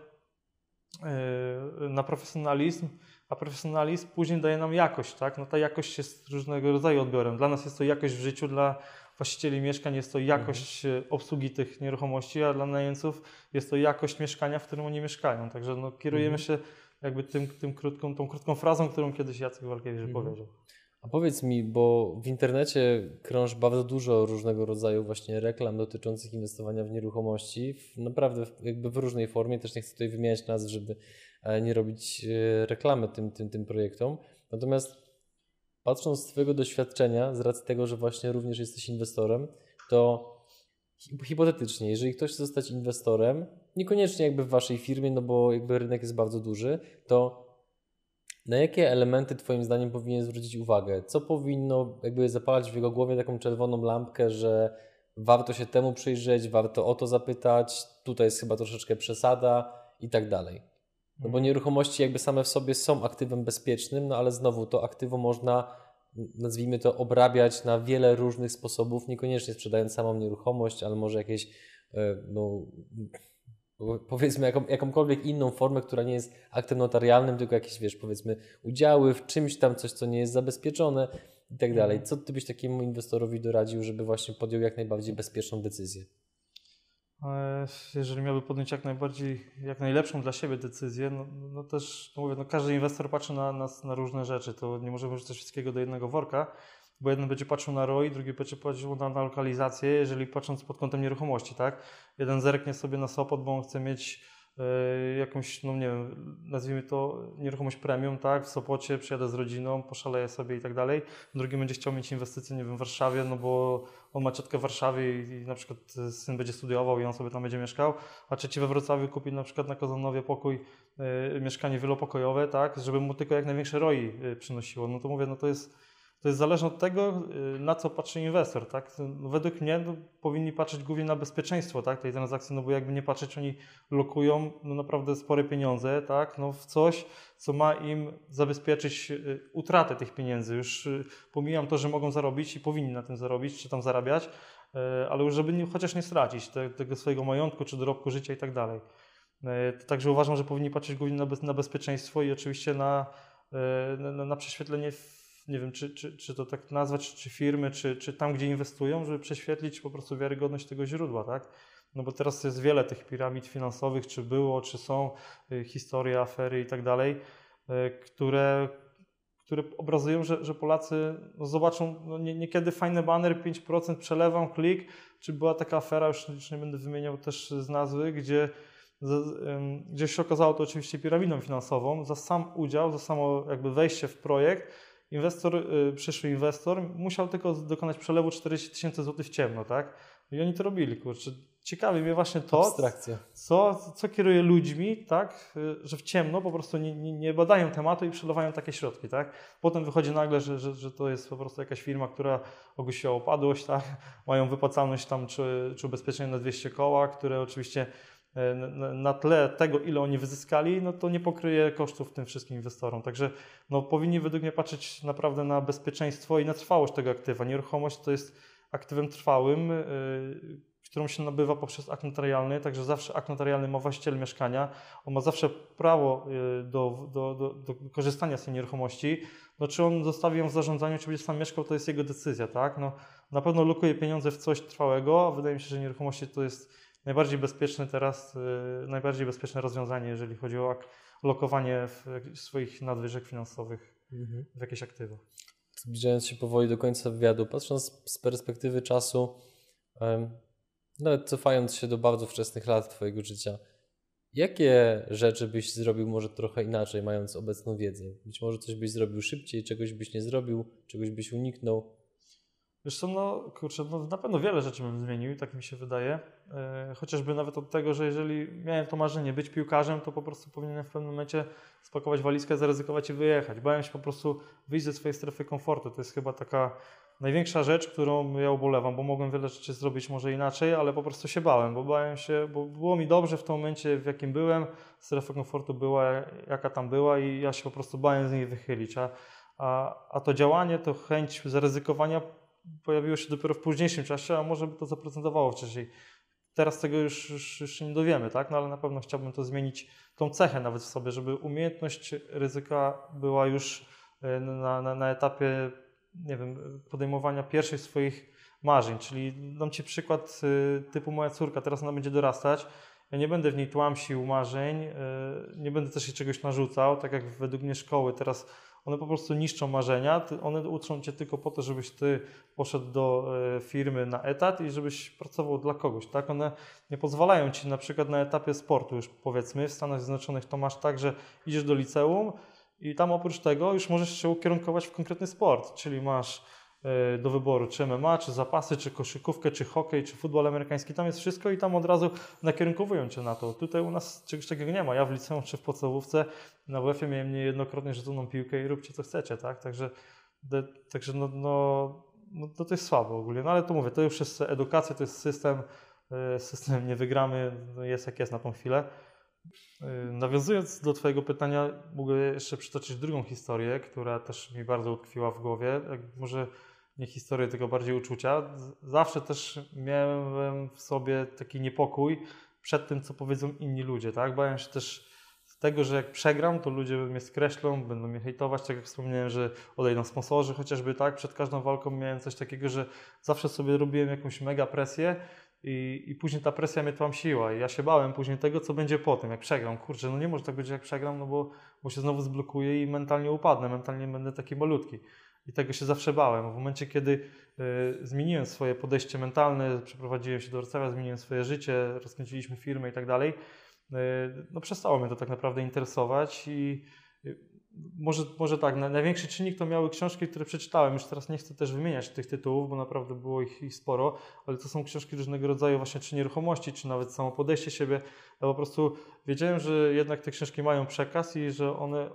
na profesjonalizm, a profesjonalizm później daje nam jakość, tak? No ta jakość jest różnego rodzaju odbiorem. Dla nas jest to jakość w życiu, dla właścicieli mieszkań jest to jakość e, obsługi tych nieruchomości, a dla najemców jest to jakość mieszkania, w którym oni mieszkają. Także no, kierujemy się jakby tym, tym krótką, tą krótką frazą, którą kiedyś Jacek Walkiewicz Mhm. powiedział. A powiedz mi, bo w internecie krąży bardzo dużo różnego rodzaju właśnie reklam dotyczących inwestowania w nieruchomości, w, naprawdę w, jakby w różnej formie, też nie chcę tutaj wymieniać nazw, żeby e, nie robić e, reklamy tym, tym, tym projektom. Natomiast patrząc z Twojego doświadczenia, z racji tego, że właśnie również jesteś inwestorem, to hi- hipotetycznie, jeżeli ktoś chce zostać inwestorem, niekoniecznie jakby w Waszej firmie, no bo jakby rynek jest bardzo duży, to na jakie elementy Twoim zdaniem powinien zwrócić uwagę? Co powinno jakby zapalać w jego głowie taką czerwoną lampkę, że warto się temu przyjrzeć, warto o to zapytać, tutaj jest chyba troszeczkę przesada i tak dalej. No bo nieruchomości jakby same w sobie są aktywem bezpiecznym, no ale znowu to aktywo można, nazwijmy to, obrabiać na wiele różnych sposobów, niekoniecznie sprzedając samą nieruchomość, ale może jakieś, e, no, powiedzmy jaką, jakąkolwiek inną formę, która nie jest aktem notarialnym, tylko jakieś, wiesz, powiedzmy udziały w czymś tam, coś, co nie jest zabezpieczone i tak dalej. Co ty byś takiemu inwestorowi doradził, żeby właśnie podjął jak najbardziej bezpieczną decyzję? E, Jeżeli miałby podjąć jak najbardziej, jak najlepszą dla siebie decyzję, no, no też, no mówię, no każdy inwestor patrzy na nas na różne rzeczy, to nie możemy wrzucać wszystkiego do jednego worka, bo jeden będzie patrzył na ROI, drugi będzie patrzył na, na lokalizację, jeżeli patrząc pod kątem nieruchomości, tak? Jeden zerknie sobie na Sopot, bo on chce mieć e, jakąś, no nie wiem, nazwijmy to nieruchomość premium, tak? W Sopocie przyjadę z rodziną, poszaleję sobie i tak dalej. Drugi będzie chciał mieć inwestycje, nie wiem, w Warszawie, no bo on ma ciotkę w Warszawie i, i na przykład syn będzie studiował i on sobie tam będzie mieszkał, a trzeci we Wrocławiu kupi na przykład na Kozanowie pokój, e, mieszkanie wielopokojowe, tak? Żeby mu tylko jak największe ROI e, przynosiło. No to mówię, no to jest to jest zależne od tego, y, na co patrzy inwestor. Tak? Według mnie no, powinni patrzeć głównie na bezpieczeństwo tak, tej transakcji, no bo jakby nie patrzeć, oni lokują no, naprawdę spore pieniądze tak, no, w coś, co ma im zabezpieczyć y, utratę tych pieniędzy. Już y, pomijam to, że mogą zarobić i powinni na tym zarobić, czy tam zarabiać, ale już żeby nie, chociaż nie stracić te, tego swojego majątku, czy dorobku życia i tak dalej. Także uważam, że powinni patrzeć głównie na, bez, na bezpieczeństwo i oczywiście na, na, na prześwietlenie nie wiem, czy, czy, czy to tak nazwać, czy firmy, czy, czy tam, gdzie inwestują, żeby prześwietlić po prostu wiarygodność tego źródła, tak? No bo teraz jest wiele tych piramid finansowych, czy było, czy są, y, historie, afery i tak dalej. które, które obrazują, że, że Polacy no zobaczą no nie, niekiedy fajny banner, 5% przelewam, klik, czy była taka afera, już, już nie będę wymieniał też z nazwy, gdzie gdzie się okazało to oczywiście piramidą finansową, za sam udział, za samo jakby wejście w projekt, inwestor, y, przyszły inwestor musiał tylko dokonać przelewu 40 tysięcy złotych w ciemno, tak? I oni to robili, kurczę. Ciekawi mnie właśnie to, co, co kieruje ludźmi, tak, y, że w ciemno po prostu nie, nie, nie, badają tematu i przelewają takie środki, tak. Potem wychodzi nagle, że, że, że to jest po prostu jakaś firma, która ogłosiła upadłość, tak, mają wypłacalność tam czy, czy ubezpieczenie na 200 koła, które oczywiście na tle tego, ile oni wyzyskali, no to nie pokryje kosztów tym wszystkim inwestorom. Także no, powinni według mnie patrzeć naprawdę na bezpieczeństwo i na trwałość tego aktywa. Nieruchomość to jest aktywem trwałym, yy, którą się nabywa poprzez akt notarialny, także zawsze akt notarialny ma właściciel mieszkania, on ma zawsze prawo yy, do, do, do, do korzystania z tej nieruchomości. No, czy on zostawi ją w zarządzaniu, czy będzie sam mieszkał, to jest jego decyzja, tak? No, na pewno lukuje pieniądze w coś trwałego, a wydaje mi się, że nieruchomości to jest najbardziej bezpieczne teraz, y, najbardziej bezpieczne rozwiązanie, jeżeli chodzi o lokowanie swoich nadwyżek finansowych mhm. w jakieś aktywa. Zbliżając się powoli do końca wywiadu, patrząc z perspektywy czasu, nawet cofając się do bardzo wczesnych lat Twojego życia, jakie rzeczy byś zrobił może trochę inaczej, mając obecną wiedzę? Być może coś byś zrobił szybciej, czegoś byś nie zrobił, czegoś byś uniknął? Co, no kurczę, no, na pewno wiele rzeczy bym zmienił, tak mi się wydaje. E, chociażby nawet od tego, że jeżeli miałem to marzenie być piłkarzem, to po prostu powinienem w pewnym momencie spakować walizkę, zaryzykować i wyjechać. Bałem się po prostu wyjść ze swojej strefy komfortu. To jest chyba taka największa rzecz, którą ja ubolewam, bo mogłem wiele rzeczy zrobić może inaczej, ale po prostu się bałem, bo bałem się, bo było mi dobrze w tym momencie, w jakim byłem, strefa komfortu była, jaka tam była i ja się po prostu bałem z niej wychylić. A, a, a to działanie, to chęć zaryzykowania pojawiło się dopiero w późniejszym czasie, a może by to zaprezentowało wcześniej. Teraz tego już, już, już nie dowiemy, tak? no ale na pewno chciałbym to zmienić, tą cechę nawet w sobie, żeby umiejętność ryzyka była już e, na, na, na etapie nie wiem, podejmowania pierwszych swoich marzeń. Czyli dam Ci przykład e, typu moja córka, teraz ona będzie dorastać. Ja nie będę w niej tłamsił marzeń, e, nie będę też jej czegoś narzucał, tak jak według mnie szkoły teraz one po prostu niszczą marzenia, one uczą cię tylko po to, żebyś ty poszedł do e, firmy na etat i żebyś pracował dla kogoś, tak? One nie pozwalają ci na przykład na etapie sportu już powiedzmy, w Stanach Zjednoczonych to masz tak, że idziesz do liceum i tam oprócz tego już możesz się ukierunkować w konkretny sport, czyli masz do wyboru, czy MMA, czy zapasy, czy koszykówkę, czy hokej, czy futbol amerykański. Tam jest wszystko i tam od razu nakierunkowują cię na to. Tutaj u nas czegoś takiego nie ma. Ja w liceum czy w podstawówce na WF-ie miałem niejednokrotnie rzuconą piłkę i róbcie co chcecie, tak? Także, de, także no, no, no, to jest słabo ogólnie. No ale to mówię, to już jest edukacja, to jest system, e, system nie wygramy, no, jest jak jest na tą chwilę. E, nawiązując do Twojego pytania, mogę jeszcze przytoczyć drugą historię, która też mi bardzo utkwiła w głowie. Może nie historię, tylko bardziej uczucia. Zawsze też miałem w sobie taki niepokój przed tym, co powiedzą inni ludzie, tak? Bałem się też tego, że jak przegram, to ludzie mnie skreślą, będą mnie hejtować, tak jak wspomniałem, że odejdą sponsorzy chociażby, tak? Przed każdą walką miałem coś takiego, że zawsze sobie robiłem jakąś mega presję i, i później ta presja mnie tłamsiła i ja się bałem później tego, co będzie po tym, jak przegram. Kurczę, no nie może tak być, jak przegram, no bo, bo się znowu zblokuję i mentalnie upadnę, mentalnie będę taki malutki. I tego się zawsze bałem. W momencie, kiedy y, zmieniłem swoje podejście mentalne, przeprowadziłem się do Wrocławia, zmieniłem swoje życie, rozkręciliśmy firmę i tak dalej, y, no przestało mnie to tak naprawdę interesować i może, może tak, największy czynnik to miały książki, które przeczytałem. Już teraz nie chcę też wymieniać tych tytułów, bo naprawdę było ich, ich sporo, ale to są książki różnego rodzaju właśnie czy nieruchomości, czy nawet samo podejście siebie. Ja po prostu wiedziałem, że jednak te książki mają przekaz i że one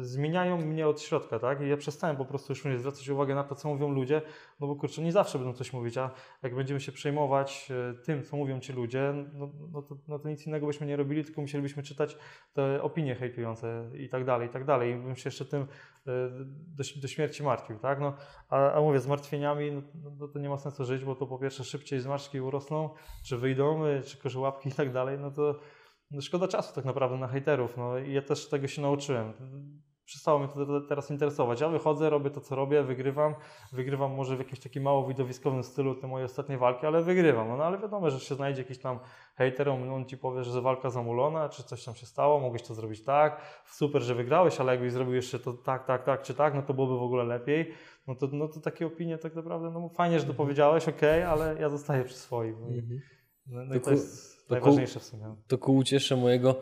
zmieniają mnie od środka, tak? I ja przestałem po prostu już nie zwracać uwagi na to, co mówią ludzie, no bo kurczę, nie zawsze będą coś mówić, a jak będziemy się przejmować e, tym, co mówią ci ludzie, no, no, to, no to nic innego byśmy nie robili, tylko musielibyśmy czytać te opinie hejtujące i tak dalej, i tak dalej. I bym się jeszcze tym e, do, do śmierci martwił, tak? No, a, a mówię, z martwieniami, no, no, to nie ma sensu żyć, bo to po pierwsze szybciej zmarszczki urosną, czy wyjdą, e, czy korzałapki i tak dalej, no to no szkoda czasu tak naprawdę na hejterów. No i ja też tego się nauczyłem. Przestało mnie to teraz interesować. Ja wychodzę, robię to, co robię, wygrywam. Wygrywam może w jakimś takim mało widowiskowym stylu te moje ostatnie walki, ale wygrywam. No ale wiadomo, że się znajdzie jakiś tam hater, on ci powie, że walka zamulona, czy coś tam się stało, mogłeś to zrobić tak, super, że wygrałeś, ale jakbyś zrobił jeszcze to tak, tak, tak, czy tak, no to byłoby w ogóle lepiej. No to, no to takie opinie tak naprawdę, no fajnie, że to mhm. powiedziałeś, ok, ale ja zostaję przy swoim. No, mhm. no, no to, i to jest najważniejsze w sumie. To ku uciesze mojego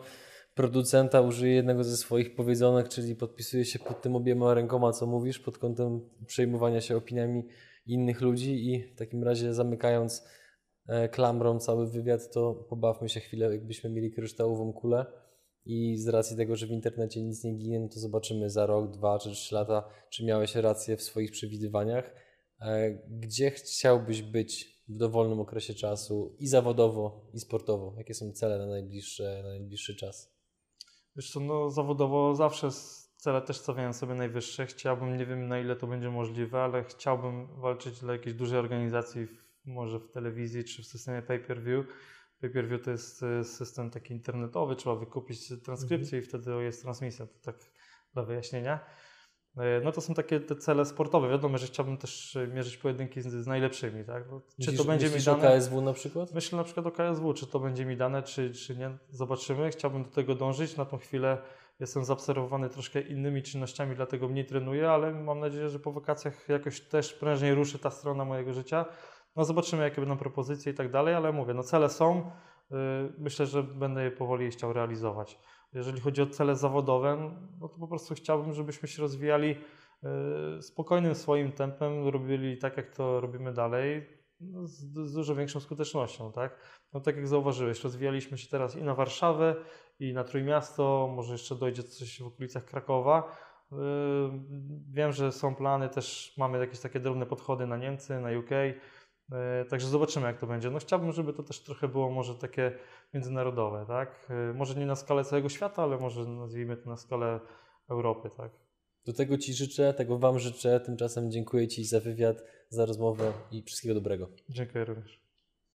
producenta użyję jednego ze swoich powiedzonek, czyli podpisuję się pod tym obiema rękoma, co mówisz, pod kątem przejmowania się opiniami innych ludzi i w takim razie zamykając e, klamrą cały wywiad, to pobawmy się chwilę, jakbyśmy mieli kryształową kulę i z racji tego, że w internecie nic nie ginie, no to zobaczymy za rok, dwa czy trzy lata, czy miałeś rację w swoich przewidywaniach. E, gdzie chciałbyś być w dowolnym okresie czasu i zawodowo, i sportowo? Jakie są cele na najbliższy, na najbliższy czas? Wiesz co, no zawodowo zawsze cele też stawiałem sobie najwyższe. Chciałbym, nie wiem na ile to będzie możliwe, ale chciałbym walczyć dla jakiejś dużej organizacji, może w telewizji czy w systemie pay-per-view. Pay-per-view to jest e, system taki internetowy, trzeba wykupić transkrypcję mhm. i wtedy jest transmisja, to tak dla wyjaśnienia. E, no to są takie te cele sportowe. Wiadomo, że chciałbym też e, mierzyć pojedynki z, z najlepszymi. Tak? czy to będzie mi dane? o KSW na przykład? Myślę na przykład o KSW, czy to będzie mi dane, czy, czy nie. Zobaczymy. Chciałbym do tego dążyć. Na tą chwilę jestem zaobserwowany troszkę innymi czynnościami, dlatego mniej trenuję, ale mam nadzieję, że po wakacjach jakoś też prężniej ruszy ta strona mojego życia. No zobaczymy, jakie będą propozycje i tak dalej, ale mówię, no cele są. Y, myślę, że będę je powoli chciał realizować. Jeżeli chodzi o cele zawodowe, no to po prostu chciałbym, żebyśmy się rozwijali y, spokojnym swoim tempem, robili tak, jak to robimy dalej, no, z, z, dużo większą skutecznością, tak? No tak jak zauważyłeś, rozwijaliśmy się teraz i na Warszawę, i na Trójmiasto, może jeszcze dojdzie coś w okolicach Krakowa. Y, wiem, że są plany, też mamy jakieś takie drobne podchody na Niemcy, na UK, E, także zobaczymy, jak to będzie. No chciałbym, żeby to też trochę było może takie międzynarodowe, tak? E, może nie na skalę całego świata, ale może nazwijmy to na skalę Europy, tak? Do tego Ci życzę, tego Wam życzę. Tymczasem dziękuję Ci za wywiad, za rozmowę i wszystkiego dobrego. Dziękuję również.